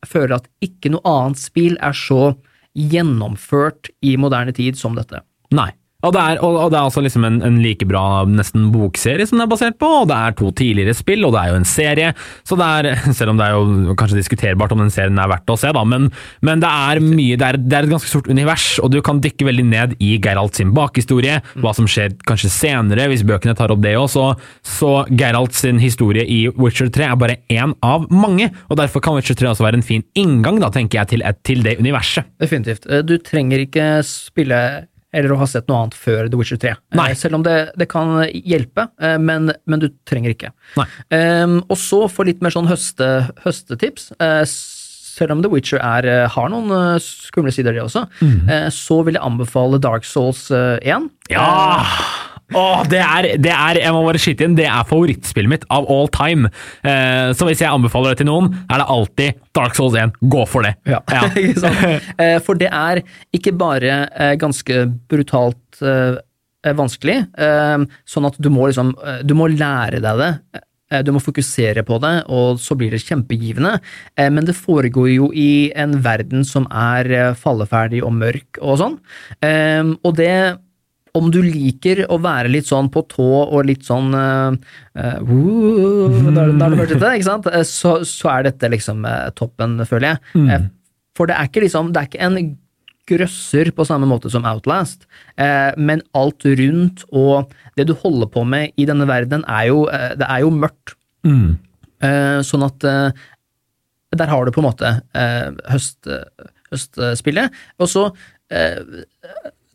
føler at ikke noe annet spill er så gjennomført i moderne tid som dette. Nei. Og det, er, og det er, altså liksom en, en, like bra nesten bokserie som det er basert på, og det er to tidligere spill, og det er jo en serie, så det er, (laughs) selv om det er jo kanskje diskuterbart om den serien er verdt å se, da, men, men det er mye, det er, det er, et ganske stort univers, og du kan dykke veldig ned i Geralt sin bakhistorie, hva som skjer kanskje senere, hvis bøkene tar opp det også, så Geralt sin historie i Witcher 3 er bare én av mange, og derfor kan Witcher 3 også være en fin inngang, da, tenker jeg, til, til det universet. Definitivt. Du trenger ikke spille eller å ha sett noe annet før The Witcher 3. Eh, Nei. Selv om det, det kan hjelpe, eh, men, men du trenger ikke. Um, og så for litt mer sånn høste, høstetips, Uh, selv om The Witcher er, har noen skumle sider, det også, eh, så vil jeg anbefale Dark Souls eh, 1. Ja! Åh, det er, det er jeg må bare skyte inn, det er favorittspillet mitt av all time. Eh, så hvis jeg anbefaler det til noen, er det alltid Dark Souls 1. Gå for det. Ja, (laughs) ikke sant? Eh, For det er ikke bare eh, ganske brutalt eh, vanskelig, eh, sånn at du må liksom eh, Du må lære deg det. eh, Du må fokusere på det, og så blir det kjempegivende. Eh, Men det foregår jo i en verden som er eh, falleferdig og mørk og sånn. Eh, Og det om du liker å være litt sånn på tå og litt sånn uh, Da har du hørt dette, ikke sant? Så, så er dette liksom toppen, føler jeg. Eh, For det er ikke liksom Det er ikke en grøsser på samme måte som Outlast, eh, men alt rundt og det du holder på med i denne verden, er jo, det er jo mørkt. Mm. Eh, sånn at eh, der har du på en måte høst, høstspillet. Og så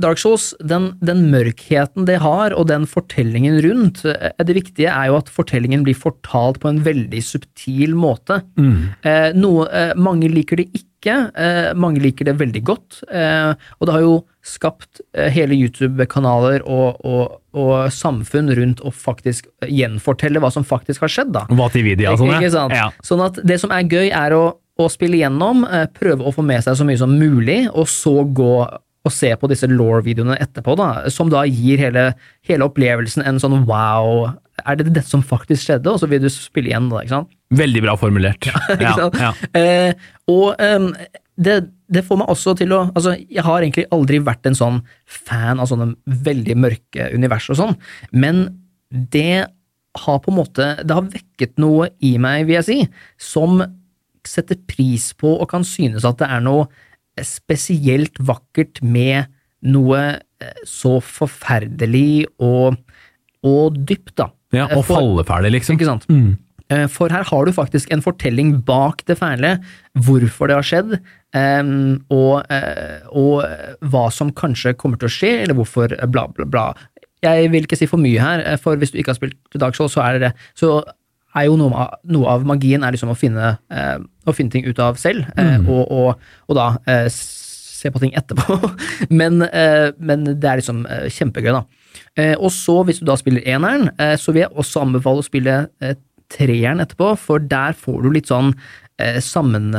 Dark Souls, den, den mørkheten det har, og den fortellingen rundt eh, Det viktige er jo at fortellingen blir fortalt på en veldig subtil måte. Eh, noe, eh, mange liker det ikke, eh, mange liker det veldig godt. Eh, og det har jo skapt eh, hele YouTube-kanaler og, og, og samfunn rundt å faktisk gjenfortelle hva som faktisk har skjedd. da. Hva til video sånn, Ikke sant? Ja. Sånn at det som er gøy, er å, å spille gjennom, eh, prøve å få med seg så mye som mulig, og så gå og se på disse law-videoene etterpå, da, som da gir hele, hele opplevelsen en sånn wow, er det dette som faktisk skjedde? Og så vil du spille igjen, da, ikke sant? Veldig bra formulert. (laughs) Ikke sant? ja. Eh, og um, det, det får meg også til å Altså, jeg har egentlig aldri vært en sånn fan av sånne veldig mørke univers og sånn, men det har på en måte Det har vekket noe i meg, vil jeg si, som setter pris på og kan synes at det er noe spesielt vakkert med noe eh, så forferdelig og, og dypt, da. ja, og For- falleferdig, liksom. ikke sant? Mm. For her har du faktisk en fortelling bak det fæle, hvorfor det har skjedd, og, eh, og eh, hva som kanskje kommer til å skje, eller hvorfor eh, bla, bla, bla. Jeg vil ikke si for mye her, eh, for hvis du ikke har spilt Dark Souls, så det så er jo noe noe av magien er liksom å finne, eh, å finne ting ut av selv, eh, og, og, og da eh, se på ting etterpå. (laughs) men, eh, men det er liksom eh, kjempegøy, da. Eh, og så, hvis du da spiller eneren, så vil jeg også anbefale å spille treeren etterpå, for der får du litt sånn sammen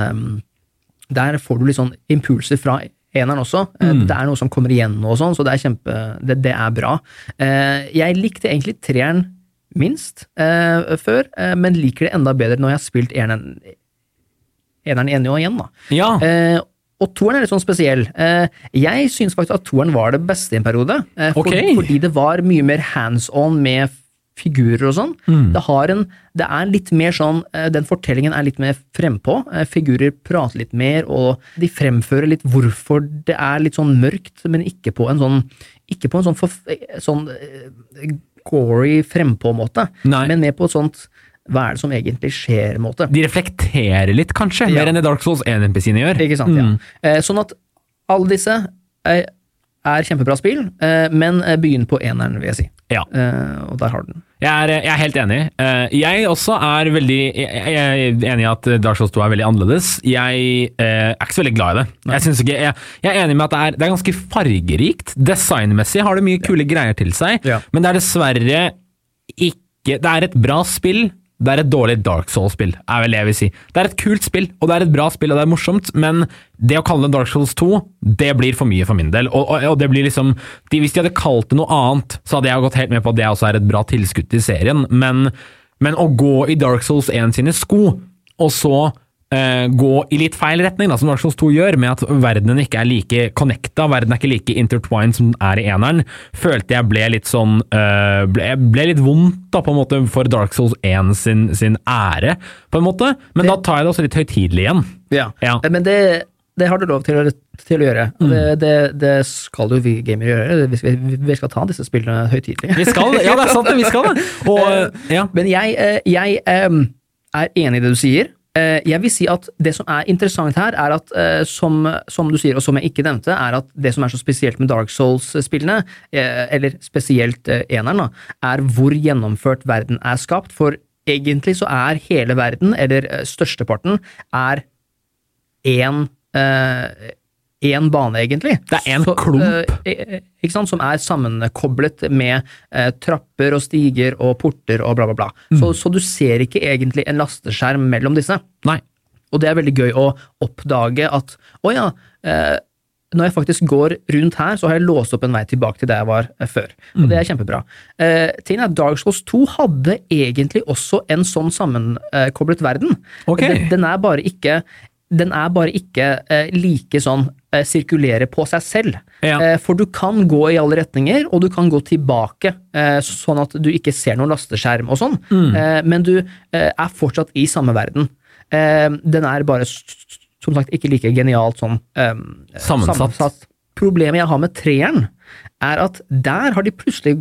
Der får du litt sånn impulser fra eneren også. Eh, Det er noe som kommer igjen og sånn, så det er kjempe Det, det er bra. Eh, jeg likte egentlig treeren minst eh, før, eh, men liker det enda bedre når jeg har spilt eneren, eneren igjen og igjen, da. Ja. Eh, og toeren er litt sånn spesiell. Eh, jeg syns faktisk at toeren var det beste i en periode. Eh, for, okay. Fordi det var mye mer hands on med figurer og sånn. Det, har en, det er litt mer sånn eh, Den fortellingen er litt mer frempå. Figurer prater litt mer, og de fremfører litt hvorfor det er litt sånn mørkt, men ikke på en sånn Ikke på en sånn, for, sånn gory frempå-måte, men mer på et sånt hva er det som egentlig skjer-måte. De reflekterer litt, kanskje, Ja. mer enn det Dark Souls 1-NPC-ene gjør. Ikke sant, ja. Eh, sånn at alle disse er, er kjempebra spill, eh, men eh, begynn på eneren, vil jeg si. Ja. Eh, og der har du den. Jeg er, jeg er helt enig. Jeg også er veldig jeg, er enig i at Dark Souls 2 er veldig annerledes. Jeg er ikke så veldig glad i det. Jeg, ikke, jeg, er enig med at det er, det er ganske fargerikt. Designmessig har det mye kule greier til seg, Ja. men det er dessverre ikke Det er et bra spill. Det er et dårlig Dark Souls-spill, er vel det jeg vil si. Det er et kult spill, og det er et bra spill, og det er morsomt, men det å kalle det Dark Souls 2, det blir for mye for min del. Og, og, og det blir liksom de, Hvis de hadde kalt det noe annet, så hadde jeg gått helt med på at det også er et bra tilskudd til serien, men, men å gå i Dark Souls 1 sine sko, og så eh, gå i litt feil retning, da, som Dark Souls 2 gjør, med at verdenen ikke er like connecta, verden er ikke like intertwined som den er i eneren, følte jeg ble litt sånn eh, ble, ble litt vondt da, på en måte, for Dark Souls 1 sin, sin ære, på en måte. Men da tar jeg det også litt høytidelig igjen. Ja. Ja. Eh, Men det, det har du lov til til å gjøre. Mm. Det, det, det skal jo vi gamere gjøre. Vi skal, vi skal ta disse spillene høytidelig. Vi skal det! Ja, det er sant, det, vi skal det! Og, (laughs) ja. Men jeg, eh, jeg er enig i det du sier. Eh, jeg vil si at det som er interessant her, er at eh, som, som du sier, og som jeg ikke nevnte, er at det som er så spesielt med Dark Souls-spillene, eh, eller spesielt eneren, da, er hvor gjennomført verden er skapt. For egentlig så er hele verden, eller størsteparten, er én én bane, egentlig. Det er en Så, klump. eh, ikke sant, som er sammenkoblet med eh, trapper og stiger og porter og bla, bla, bla. Mm. Så, så du ser ikke egentlig en lasteskjerm mellom disse. Nei. Og det er veldig gøy å oppdage at å ja, eh, når jeg faktisk går rundt her, så har jeg låst opp en vei tilbake til der jeg var før. Og det er kjempebra. Eh, tingen er Dark Souls 2 hadde egentlig også en sånn sammenkoblet verden. Ok. Den, den er bare ikke den er bare ikke eh, like sånn eh, sirkulere på seg selv. Ja. Eh, for du kan gå i alle retninger, og du kan gå tilbake, eh, sånn at du ikke ser noen lasteskjerm og sånn, eh, men du eh, er fortsatt i samme verden. Den er bare, som sagt, ikke like genialt sånn eh, Sammensatt. Problemet jeg har med treeren, er at der har de plutselig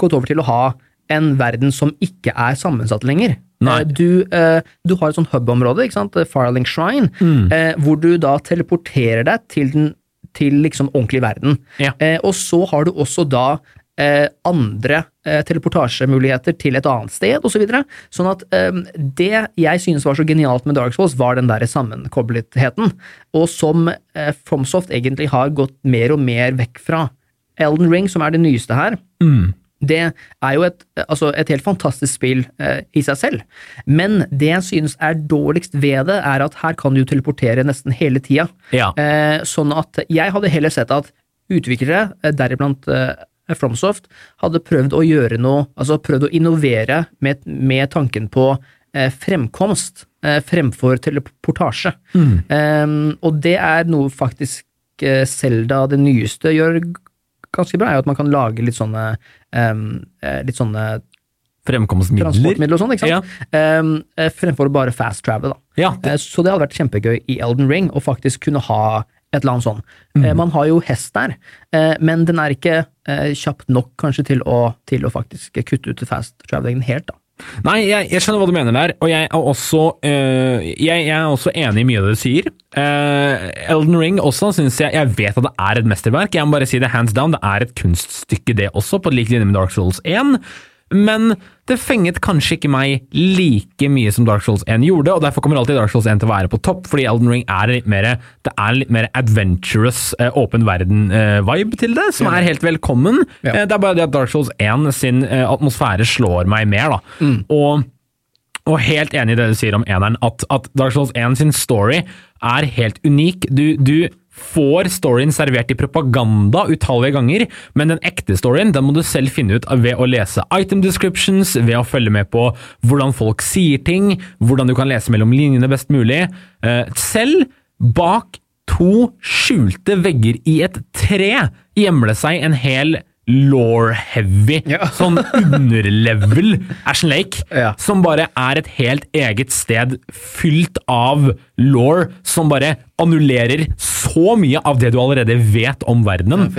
gått over til å ha en verden som ikke er sammensatt lenger. Eh, Du, eh, du har et sånt hub-område, ikke sant, Firelink Shrine, Mm. eh, hvor du da teleporterer deg til den til liksom ordentlig verden. Ja. Eh, og så har du også da eh, andre eh, teleportasjemuligheter til et annet sted, osv. Så videre. sånn at eh, det jeg synes var så genialt med Dark Souls, var den der sammenkobletheten, og som eh, FromSoft egentlig har gått mer og mer vekk fra. Elden Ring, som er det nyeste her, Mm. Det er jo et, altså et helt fantastisk spill eh, i seg selv, men det jeg synes er dårligst ved det, er at her kan du teleportere nesten hele tida. Ja. Eh, sånn at jeg hadde heller sett at utviklere, eh, deriblant eh, FromSoft, hadde prøvd å gjøre noe, altså prøvd å innovere med, med tanken på eh, fremkomst eh, fremfor teleportasje. Eh, og det er noe faktisk Zelda, det nyeste, gjør ganske bra, er jo at man kan lage litt sånne eh, litt sånne Fremkomstmidler. og sånn, ikke sant? Ja. Um, fremfor bare fast travel, da. Ja, det, Eh, Så det hadde vært kjempegøy i Elden Ring å faktisk kunne ha et eller annet sånn. Mm. Man har jo hest der, men den er ikke kjapt nok kanskje til å, til å faktisk kutte ut fast travelingen helt, da. Nei, jeg, jeg skjønner hva du mener der, og jeg er også, øh, jeg, jeg er også enig i mye av det du sier. Uh, Elden Ring også synes jeg Jeg vet at det er et mesterverk, jeg må bare si det hands down. Det er et kunststykke, det også, på lik linje med Dark Souls 1. Men det fenget kanskje ikke meg like mye som Dark Souls 1 gjorde, og derfor kommer alltid Dark Souls 1 til å være på topp, fordi Elden Ring er litt mer Det er litt mer adventurous, eh, åpen verden-vibe til det, som er helt velkommen. Ja. Eh, det er bare det at Dark Souls 1 sin eh, atmosfære slår meg mer, da. Og og helt enig i det du sier om eneren, at, at Dark Souls 1 sin story er helt unik. Du, du får storyen servert i propaganda utallige ganger, men den ekte storyen den må du selv finne ut ved å lese item descriptions, ved å følge med på hvordan folk sier ting, hvordan du kan lese mellom linjene best mulig. Eh, selv bak to skjulte vegger i et tre gjemmer det seg en hel law-heavy, Ja. (laughs) sånn underlevel Ashen Lake, Ja. som bare er et helt eget sted fylt av law, som bare annullerer så mye av det du allerede vet om verdenen.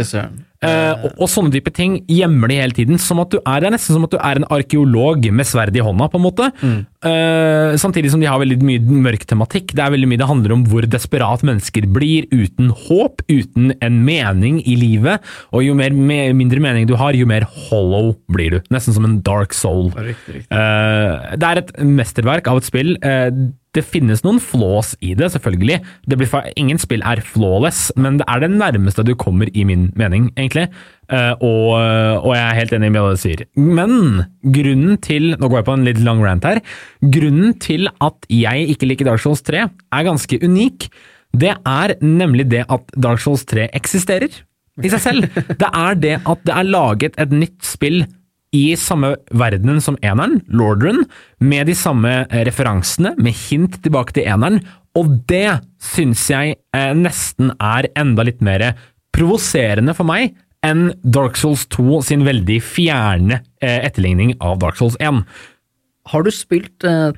Eh, og, og sånne type ting gjemmer de hele tiden. som at du er, Det er nesten som at du er en arkeolog med sverd i hånda, på en måte. Eh, samtidig som de har veldig mye mørk tematikk. Det er veldig mye det handler om hvor desperat mennesker blir uten håp, uten en mening i livet. Og jo mer, me, mindre mening du har, jo mer hollow blir du. Nesten som en dark soul. Riktig, riktig. Uh, det er et mesterverk av et spill. Eh, det finnes noen flaws i det, selvfølgelig. Det blir, ingen spill er flawless, men det er det nærmeste du kommer, i min mening, egentlig. Eh, og, og jeg er helt enig med det du sier. Men grunnen til Nå går jeg på en litt lang rant her. Grunnen til at jeg ikke liker Dark Souls 3, er ganske unik. Det er nemlig det at Dark Souls 3 eksisterer i seg selv. (laughs) Det er det at det er laget et nytt spill i samme verdenen som eneren, lorderen, med de samme eh, referansene, med hint tilbake til eneren, og det syns jeg eh, nesten er enda litt mer provoserende for meg enn Dark Souls 2 sin veldig fjerne eh, etterligning av Dark Souls 1. Har du spilt eh,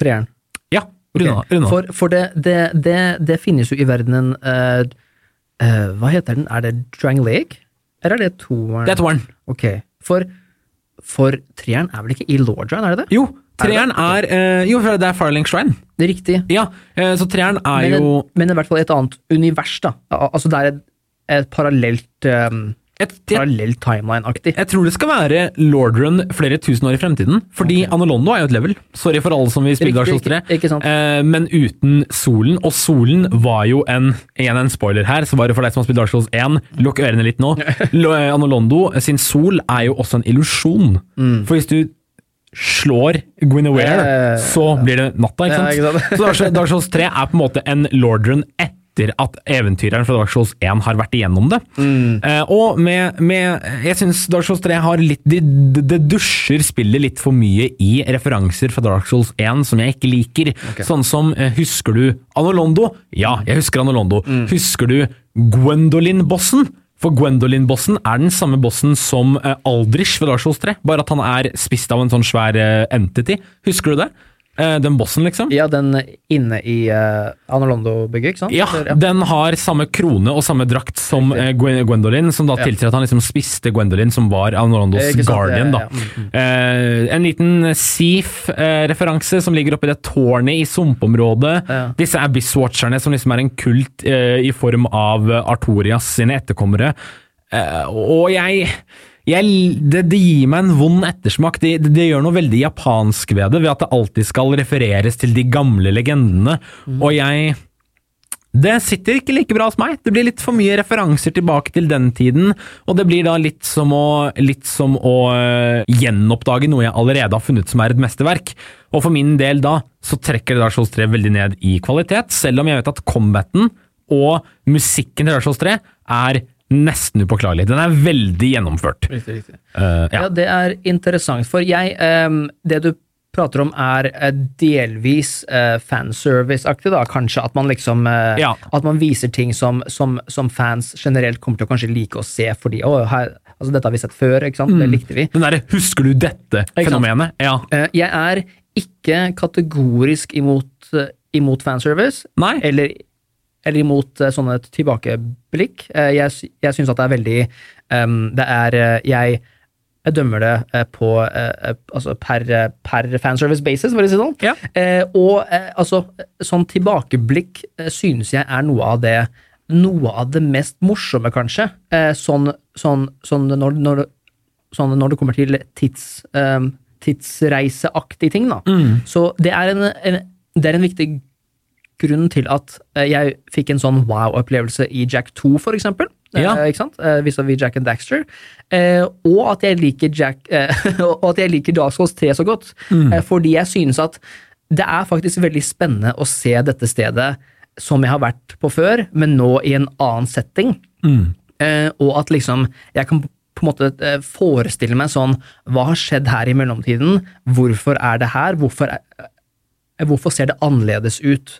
treeren? Ja, runda. Okay. For, for det, det, det, det finnes jo i verdenen eh, eh, Hva heter den? Er det Drang Lake? Eller er det toeren? Det er toeren. Ok. For, for treeren er vel ikke i Lordran, er det det? Jo, Treeren er eh, Jo, det er Firelink Shrine. Det er riktig. Ja, eh, så treeren er Men, jo en, men i hvert fall et annet univers, da. Altså det er et, et parallelt um, et, jeg, timeline-aktig. jeg tror det skal være Lordrun flere tusen år i fremtiden. Fordi Anolondo er jo et level. Sorry for alle som vil spille Dark Souls 3. ikke- ikke sant. Eh, men uten solen. Og solen var jo en Igjen en spoiler her, så var det for deg som har spilt Dark Souls 1, lukk ørene litt nå. (laughs) Eh, Anolondo sin sol er jo også en illusjon. Mm. For hvis du slår Guinevere, Eh, så blir det natta, ikke Ja, sant? ikke sant? så Dark Souls- 3 er på en måte en Lordrun etter at eventyreren fra Dark Souls 1 har vært igjennom det. Mm. Uh, og med, med Jeg syns Dark Souls 3 har litt Det de, de dusjer spillet litt for mye i referanser fra Dark Souls 1 som jeg ikke liker. Sånn som uh, Husker du Anolondo? Ja, jeg husker Anolondo. Mm. Husker du Gwendolyn-bossen? For Gwendolyn-bossen er den samme bossen som eh, Aldrich ved Dark Souls 3, bare at han er spist av en sånn svær entity. Husker du det? Eh, den bossen, liksom? Ja, den inne i uh, Anolondo-bygget, ikke sant? Ja, den har samme krone og samme drakt som uh, Gwendolyn, som da Ja. tilsier at han liksom spiste Gwendolyn, som var Anolondos guardian. da. ja, ja, mm, Uh, en liten Seaf-referanse som ligger oppi det tårnet i sumpområdet. Disse Abyss-watcherne som liksom er en kult i form av Artorias sine etterkommere. Og jeg, jeg det, det gir meg en vond ettersmak. Det, det, det gjør noe veldig japansk ved det, ved at det alltid skal refereres til de gamle legendene. Og jeg det sitter ikke like bra hos meg. Det blir litt for mye referanser tilbake til den tiden, og det blir da litt som å, litt som å øh, gjenoppdage noe jeg allerede har funnet som er et mesterverk. Og for min del da, så trekker Dark Souls 3 veldig ned i kvalitet, selv om jeg vet at combaten og musikken til Dark Souls 3 er nesten upåklagelig. Den er veldig gjennomført. Riktig, riktig. Uh, ja. Ja, det er interessant, for jeg um, Det du prater om er eh, delvis uh, fanservice-aktig, da, kanskje. At man liksom uh, Ja. At man viser ting som, som, som fans generelt kommer til å kanskje like å se, fordi å, her, altså, dette har vi sett før, ikke sant? Det likte vi. Den derre 'husker du dette'-fenomenet. Ja. Uh, jeg er ikke kategorisk imot, imot fanservice, Nei. eller, eller imot eh, sånne tilbakeblikk. Eh, jeg jeg syns at det er veldig ehm, Det er eh, jeg, jeg dømmer det på altså per, per fanservice basis, for å si det sånn. Ja. Og altså, sånn tilbakeblikk synes jeg er noe av det noe av det mest morsomme, kanskje. Sånn, sånn, sånn, når, når, sånn når det kommer til tids, eh, tidsreiseaktige ting, da. Så det er en, en, det er en viktig grunn til at eh, jeg fikk en sånn wow-opplevelse i Jack 2, for eksempel. Ja. Eh, ikke sant? Eh, Vis-à-vis Jack and Daxter. Eh, og at jeg liker Jack (laughs) Og at jeg liker Dark Souls 3 så godt. Mm. fordi jeg synes at det er faktisk veldig spennende å se dette stedet som jeg har vært på før, men nå i en annen setting. Mm. og at liksom jeg kan på en måte forestille meg sånn Hva har skjedd her i mellomtiden? Hvorfor er det her? Hvorfor, er, hvorfor ser det annerledes ut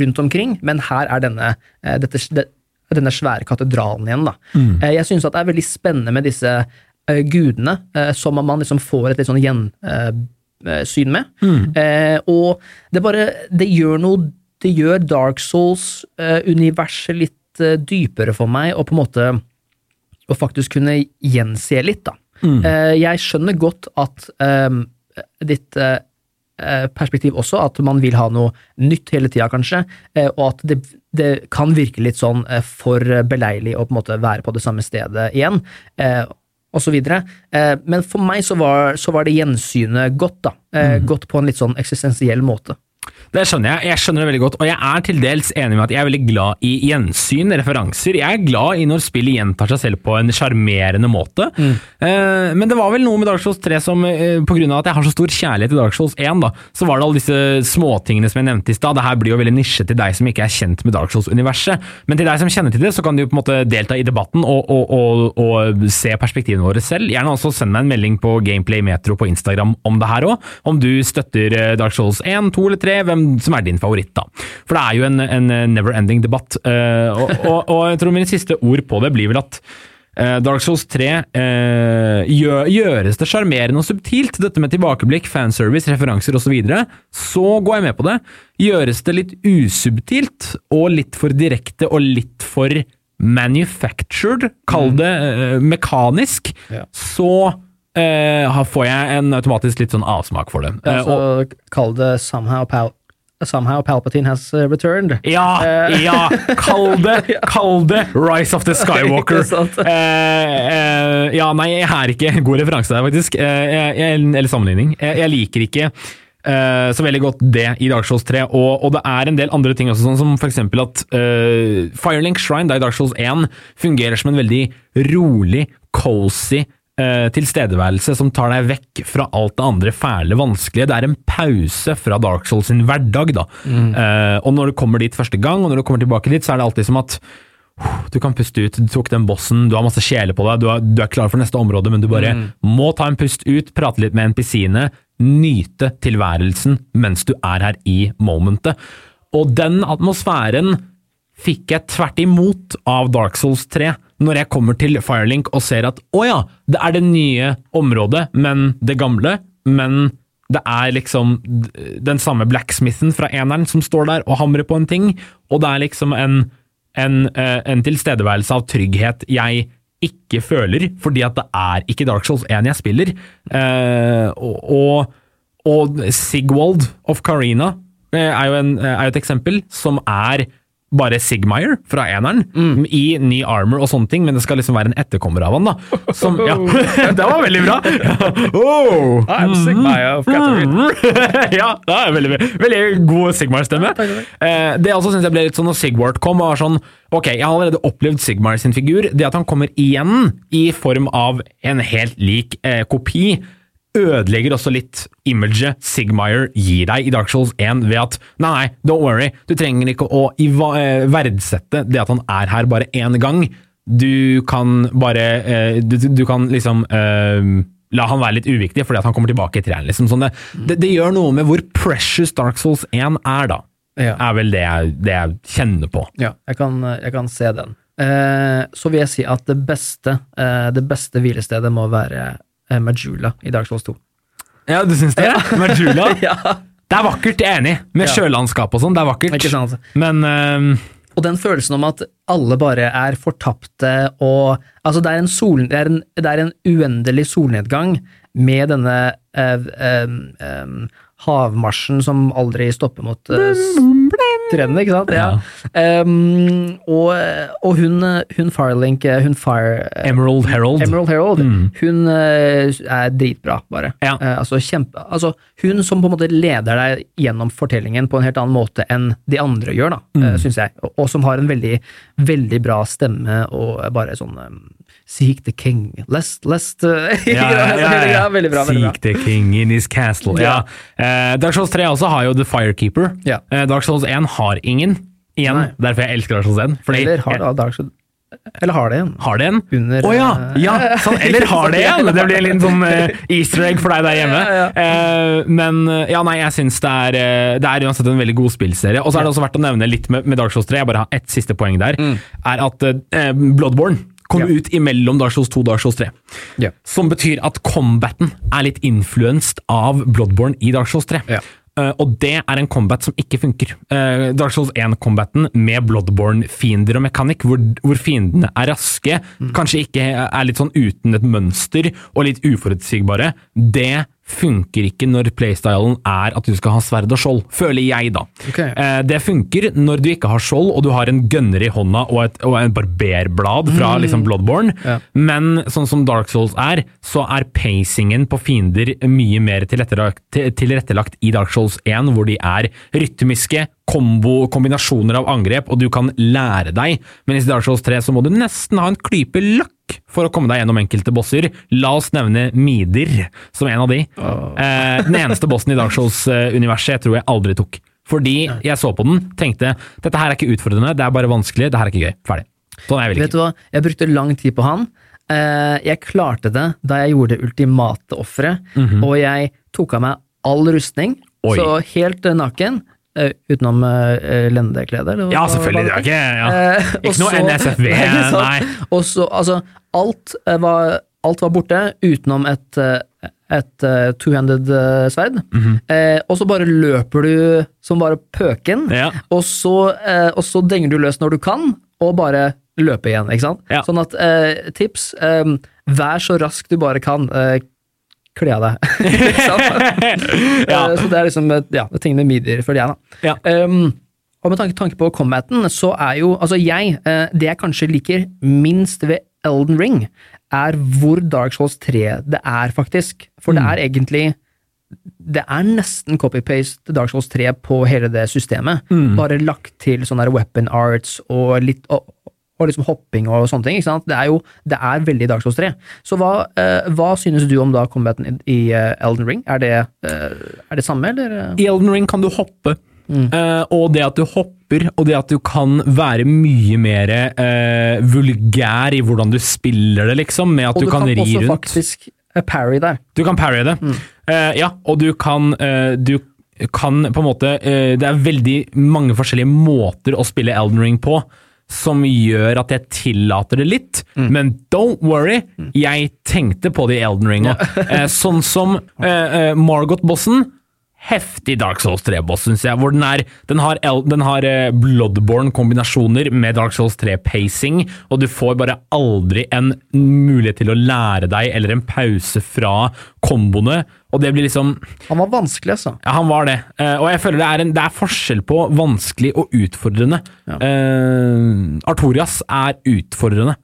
rundt omkring? Men her er denne, eh, dette, denne svære katedralen igjen. Da. Mm. jeg syns det er veldig spennende med disse eh, gudene, eh, som man liksom får et litt sånn gjensyn med. Mm. og det bare Det gjør noe Det gjør Dark Souls-universet litt eh, dypere for meg, og på en måte å faktisk kunne gjense litt, da. Mm. jeg skjønner godt at eh, ditt eh, eh, perspektiv også, at man vil ha noe nytt hele tida, kanskje, eh, og at det, det kan virke litt sånn eh, for beleilig å på en måte være på det samme stedet igjen. osv. og så videre. Eh, men for meg så var, så var det gjensynet godt, da. Eh, Godt på en litt sånn eksistensiell måte. Det skjønner jeg. Jeg skjønner det veldig godt, og jeg er til dels enig med at jeg er veldig glad i gjensyn, referanser. Jeg er glad i når spillet gjentar seg selv på en sjarmerende måte. Eh, men det var vel noe med Dark Souls 3 som, eh, på grunn av at jeg har så stor kjærlighet til Dark Souls 1, da, så var det alle disse småtingene som jeg nevnte i stad. Det her blir jo veldig nisje til deg som ikke er kjent med Dark Souls-universet. Men til deg som kjenner til det, så kan du på en måte delta i debatten og, og, og, og se perspektivene våre selv. Gjerne også send meg en melding på Gameplay Metro på Instagram om det her òg. Om du støtter eh, Dark Souls 1, 2 eller 3, hvem som er din favoritt, da. For det er jo en, en never-ending debatt. eh, og, og, og jeg tror mine siste ord på det blir vel at eh, Dark Souls 3 eh, gjør, gjøres det sjarmerende og subtilt, dette med tilbakeblikk, fanservice, referanser osv., så, videre, så går jeg med på det. Gjøres det litt usubtilt og litt for direkte og litt for manufactured, kall det eh, mekanisk, Ja. så eh, får jeg en automatisk litt sånn avsmak for det. Ja, Eh, og, så kall det somehow, Pal somehow Palpatine has uh, returned. ja, Eh. ja! Kall det, (laughs) kall det Rise of the (laughs) Skywalker. Eh, eh, ja, nei, jeg er ikke God referanse der, faktisk. Eh, jeg, eller sammenligning. Jeg, jeg liker ikke eh, så veldig godt det i Dark Souls 3, og, og det er en del andre ting også, sånn som eksempel at eh, Firelink Shrine da i Dark Souls 1 fungerer som en veldig rolig, cozy eh, tilstedeværelse som tar deg vekk fra alt det andre fæle, vanskelige. Det er en pause fra Dark Souls sin hverdag, da. Eh, og når du kommer dit første gang, og når du kommer tilbake dit, så er det alltid som at du kan puste ut, du tok den bossen, du har masse kjele på deg, du er, du er klar for neste område, men du bare må ta en pust ut, prate litt med NPC-ene, nyte tilværelsen mens du er her i momentet. Og den atmosfæren fikk jeg tvert imot av Dark Souls 3, når jeg kommer til Firelink og ser at å ja, det er det nye området, men det gamle, men det er liksom den samme blacksmithen fra eneren som står der og hamrer på en ting, og det er liksom en, en, eh, en tilstedeværelse av trygghet jeg ikke føler, fordi at det er ikke Dark Souls 1 jeg spiller. Eh, og, og, Sigwald of Carina eh, er jo, en, er jo et eksempel som er bare Sigmire fra eneren, i ny armor og sånne ting, men det skal liksom være en etterkommer av han, da. Som, ja, (laughs) (laughs) det var veldig bra! (laughs) oh. I'm Sigmire of Catherine. ja, det er veldig, veldig god Sigmar-stemme. Eh, det også synes jeg ble litt sånn når Sigwart kom, var sånn Ok, jeg har allerede opplevd Sigmire sin figur. Det at han kommer igjen i form av en helt lik eh, kopi, ødelegger også litt imaget Sigmire gir deg i Dark Souls 1 ved at nei, don't worry, du trenger ikke å eh, verdsette det at han er her bare én gang. Du kan bare eh, du, du- kan liksom eh, La han være litt uviktig, fordi at han kommer tilbake i treeren. Liksom. Sånn det, det, det gjør noe med hvor precious Dark Souls 1 er, da. Ja. Er vel det jeg, det jeg kjenner på. Ja, jeg kan, jeg kan se den. Eh, så vil jeg si at det beste, eh, det beste hvilestedet må være Majula i Dark Souls 2. Ja, du syns det? (laughs) Majula? (laughs) ja. Det er vakkert, jeg er enig. Med Ja. sjølandskap og sånn, det er vakkert. Ikke sant? Men uh... Og den følelsen om at alle bare er fortapte og Altså, det er en, sol, det er en, det er en uendelig solnedgang med denne uh, eh, eh, havmarsjen som aldri stopper mot trendene, ikke sant? Ja. Um, og, og hun, hun Firelink, eh, hun Fire... eh, Emerald Herald. Emerald Herald, Mm. hun eh, er dritbra, bare. Ja. Uh, altså, kjempe, altså, hun som på en måte leder deg gjennom fortellingen på en helt annen måte enn de andre gjør, da, Mm. Uh, syns jeg. Og, og som har en veldig, veldig bra stemme og bare sånn um, Seek the king, lest, lest uh, (laughs) Ja, ja, ja, ja. Veldig bra. veldig bra. Seek the king in his castle. Ja. Ja. Eh, Dark Souls 3 også har jo The Firekeeper. Ja. Eh, Dark Souls 1 har ingen. Igjen, Nei. derfor jeg elsker Dark Souls 1. Fordi Eller har, det- Dark Souls- eller har det en? Har det en? Under oh, ja! ja sånn, (laughs) eller har det en! Det blir en liten sånn easter egg for deg der hjemme. (laughs) Ja, Eh, men ja, nei, jeg syns det er Det er uansett en veldig god spillserie. Og så er det også verdt å nevne litt med, Dark Souls 3, jeg bare har ett siste poeng der, er at Bloodborne kom Ja. ut imellom Dark Souls 2 og Dark Souls 3. Ja. Som betyr at combaten er litt influenced av Bloodborne i Dark Souls 3. Ja. Uh, og det er en combat som ikke funker. Uh, Dark Souls 1-combaten med Bloodborne-fiender og mekanikk, hvor, hvor fiendene er raske, kanskje ikke er litt sånn uten et mønster og litt uforutsigbare, det funker ikke når playstylen er at du skal ha sverd og skjold, føler jeg, da. Okay. Eh, det funker når du ikke har skjold, og du har en gunner i hånda og, et, og en barberblad fra liksom Bloodborne, Ja. men sånn som Dark Souls er, så er pacingen på fiender mye mer tilrettelagt, tilrettelagt i Dark Souls 1, hvor de er rytmiske, kombo, kombinasjoner av angrep, og du kan lære deg. Men i Dark Souls 3 så må du nesten ha en klype løkk for å komme deg gjennom enkelte bosser. La oss nevne Midir som en av de. Eh, den eneste bossen i Dark Souls-universet tror jeg aldri tok. Fordi jeg så på den, tenkte dette her er ikke utfordrende, det er bare vanskelig, det her er ikke gøy. Ferdig. Sånn er jeg Vet du hva, jeg brukte lang tid på han. Eh, jeg klarte det da jeg gjorde det ultimate offeret, og jeg tok av meg all rustning, Oi. så helt eh, naken, utenom uh, lendeklede. Ja, selvfølgelig. Det er ikke, ja. Eh, ikke noe NSFV, (laughs) Nei. Og så, altså, alt eh, var, alt var borte, utenom et, eh, et eh, two-handed eh, sverd. -hmm. eh, og så bare løper du som bare pøken, Ja. og, så, eh, og så denger du løs når du kan, og bare løpe igjen, ikke sant? Ja. Sånn at, eh, tips, eh, vær så rask du bare kan. Eh, kle av deg. (laughs) (laughs) Ja. Eh, Så det er liksom eh, ja, det ting med medier, føler jeg, da. Ja. Um, og med tanke, tanke på combaten, så er jo Altså, jeg eh, Det jeg kanskje liker minst ved Elden Ring, er hvor Dark Souls 3 det er, faktisk. For Mm. det er egentlig Det er nesten copy-paste Dark Souls 3 på hele det systemet. Mm. Bare lagt til sånne weapon arts og litt og, og liksom hopping og sånne ting. ikke sant? Det er jo det er veldig Dark Souls 3. Så hva, uh, hva synes du om da combaten i, i eh, Elden Ring? Er det, uh, er det samme, eller? I Elden Ring kan du hoppe. Eh, og det at du hopper, og det at du kan være mye mer uh, vulgær i hvordan du spiller det, liksom, med at Og du, kan, ri også faktisk parry der. Du kan parry det. Eh, ja, og du kan Du kan på en måte Det er veldig mange forskjellige måter å spille Elden Ring på. Som gjør at jeg tillater det litt, men don't worry, jeg tenkte på det i Elden Ring òg. Eh, sånn som eh, eh, Margot-bossen. Heftig Dark Souls 3-boss, syns jeg. Hvor den, er, den har, den har eh, Bloodborne-kombinasjoner med Dark Souls 3-pacing, og du får bare aldri en mulighet til å lære deg, eller en pause fra komboene. Og det blir liksom Han var vanskelig, altså. Ja, han var det. Eh, og jeg føler det er, en, det er forskjell på vanskelig og utfordrende. Eh, Artorias er utfordrende,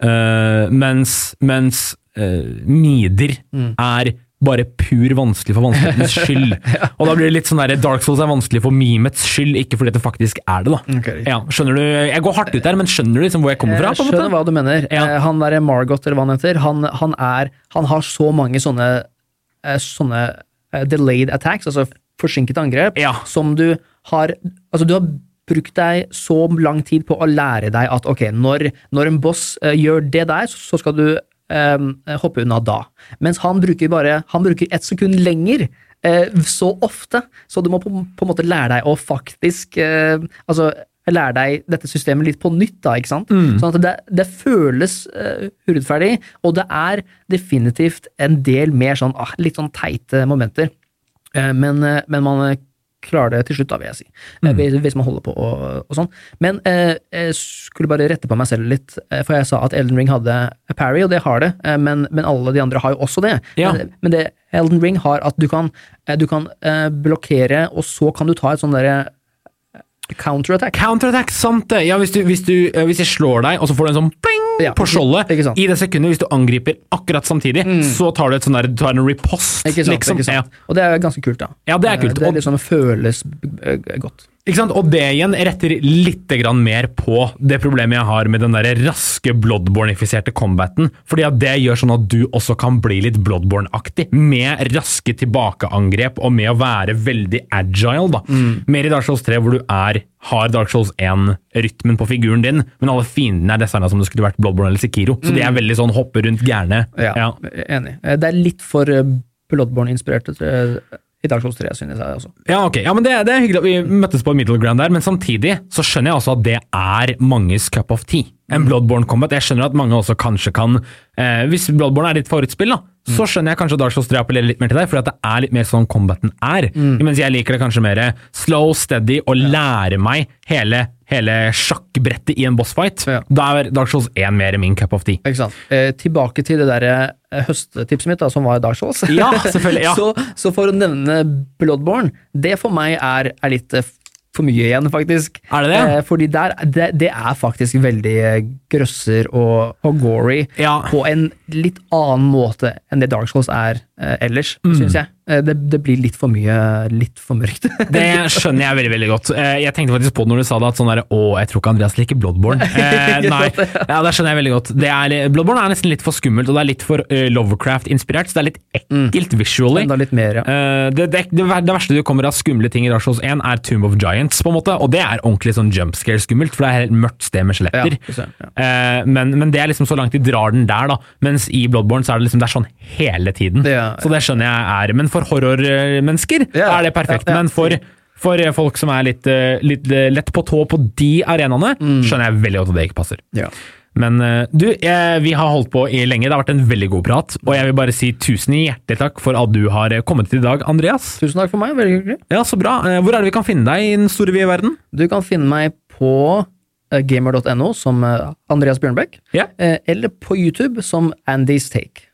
Eh, mens, mens uh, Nider mm. er bare pur vanskelig for vanskelighetens (laughs) skyld. Og da blir det litt sånn der Dark Souls er vanskelig for memets skyld, ikke fordi det faktisk er det. da. Okay. Ja, skjønner du? Jeg går hardt ut der, men skjønner du liksom hvor jeg kommer fra? På en skjønner hva du mener. Ja. Eh, Han der Margot, eller hva han heter, han, han, er, han har så mange sånne, eh, sånne eh, delayed attacks, altså forsinket angrep, Ja. som du har Altså, du har brukt deg så lang tid på å lære deg at ok, når, når en boss gjør det der, så skal du hoppe unna da. Mens han bruker bare Han bruker ett sekund lenger. eh, så ofte, så du må på, på en måte lære deg å faktisk eh, Altså lære deg dette systemet litt på nytt, da, ikke sant? Sånn at det, det føles uh, urettferdig, og det er definitivt en del mer sånn ah, litt sånn teite momenter. Uh, men, uh, men man klarer det til slutt, da, vil jeg si. Mm. hvis- man holder på og, og sånn. Men eh, jeg skulle bare rette på meg selv litt, eh, for jeg sa at Elden Ring hadde parry, og det har det, eh, men, men alle de andre har jo også det. Ja. Men, men det Elden Ring har at du kan, eh, du kan eh, blokkere, og så kan du ta et sånn derre eh, counterattack. Counterattack, sant det! Ja, hvis, du, hvis, du, eh, hvis jeg slår deg, og så får du en sånn pling Ja, på skjoldet. I det sekundet, hvis du angriper akkurat samtidig, så tar du et sånn der, du tar en repost. Sant, liksom. Og det er ganske kult, da. Ja, det er kult. Eh, Det Og- liksom føles eh, godt. Ikke sant? Og det igjen retter litt mer på det problemet jeg har med den der raske Bloodborne-ifiserte combaten. Fordi at det gjør sånn at du også kan bli litt Bloodborne-aktig. Med raske tilbakeangrep og med å være veldig agile. da. Mm. Mer i Dark Souls 3 hvor du er, har Dark Souls 1-rytmen på figuren din, men alle fiendene er designa som det skulle vært Bloodborne eller Sekiro. Så de er veldig sånn hoppe rundt gærne. Ja, Ja, enig. Eh, Det er litt for eh, Bloodborne-inspirert eh, i Dark Souls 3, synes jeg også. Ja, ok. Ja, men det, det er hyggelig at vi møttes på middle ground der, men samtidig så skjønner jeg også at det er manges cup of tea. En Bloodborne combat. Jeg skjønner at mange også kanskje kan eh, Hvis Bloodborne er ditt favorittspill, da, så skjønner jeg kanskje at Dark Souls 3 appellerer litt mer til deg, fordi at det er litt mer sånn combaten er. Mens jeg liker det kanskje mer slow, steady, og lære meg hele, hele sjakkbrettet i en bossfight. Ja. Da er Dark Souls 1 mer min cup of tea. Eh, tilbake til det der eh, høsttipset mitt, da, som var Dark Souls. Ja, selvfølgelig, ja. (laughs) så, så for å nevne Bloodborne, det for meg er, er litt eh, for mye igjen, faktisk. Er det det? Eh, fordi der, det, det er faktisk veldig eh, grøsser og, og gory Ja. på en litt annen måte enn det Dark Souls er ellers, Mm. synes jeg. Eh, det, det blir litt for mye, litt for mørkt. (laughs) Det skjønner jeg veldig veldig godt. Eh, Jeg tenkte faktisk på det når du sa det, at sånn der, å, jeg tror ikke Andreas liker Bloodborne. (laughs) Eh, nei, ja, det skjønner jeg veldig godt. Det er, Bloodborne er nesten litt for skummelt, og det er litt for uh, Lovercraft-inspirert, så det er litt ekkelt visually. Enda litt mer, ja. Eh, det, det, det, verste du kommer av skumle ting i Dark Souls 1, er Tomb of Giants, på en måte, og det er ordentlig sånn jumpscare-skummelt, for det er helt mørkt sted med skjeletter. Ja, ja. Eh, men, men det er liksom så langt de drar den der, da. Mens i Bloodborne så er det liksom det er sånn hele tiden. Er- så det skjønner jeg er Men for horrormennesker Ja, er det perfekt. ja. Men for, for folk som er litt, eh, litt eh, lett på tå på de arenaene, Mm. skjønner jeg veldig godt at det ikke passer. ja. Men eh, du, vi har holdt på i lenge. Det har vært en veldig god prat. Og jeg vil bare si tusen hjertelig takk for at du har kommet til i dag, Andreas. Tusen takk for meg, veldig hyggelig. Ja, så bra. Hvor er det vi kan finne deg i den store vide verden? Du kan finne meg på gamer.no som Andreas Bjørnbekk, eh, eller på YouTube som Andy's Take.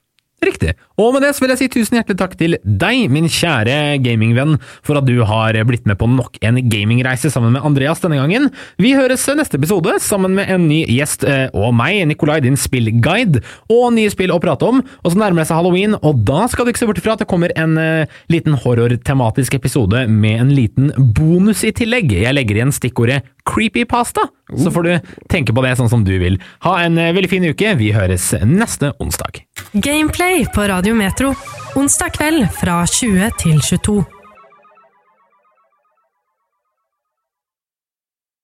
Riktig. Og med det så vil jeg si tusen hjertelig takk til deg, min kjære gamingvenn, for at du har blitt med på nok en gamingreise sammen med Andreas denne gangen. Vi høres neste episode sammen med en ny gjest eh, og meg, Nikolai, din spillguide, og nye spill å prate om. Og så nærmer det seg halloween, og da skal du ikke se bort ifra at det kommer en uh, liten horror-tematisk episode med en liten bonus i tillegg. Jeg legger igjen stikkordet creepypasta, så får du tenke på det sånn som du vil. Ha en uh, veldig fin uke. Vi høres neste onsdag. Gameplay på Radio Metro. Onsdag kveld fra 20 til 22.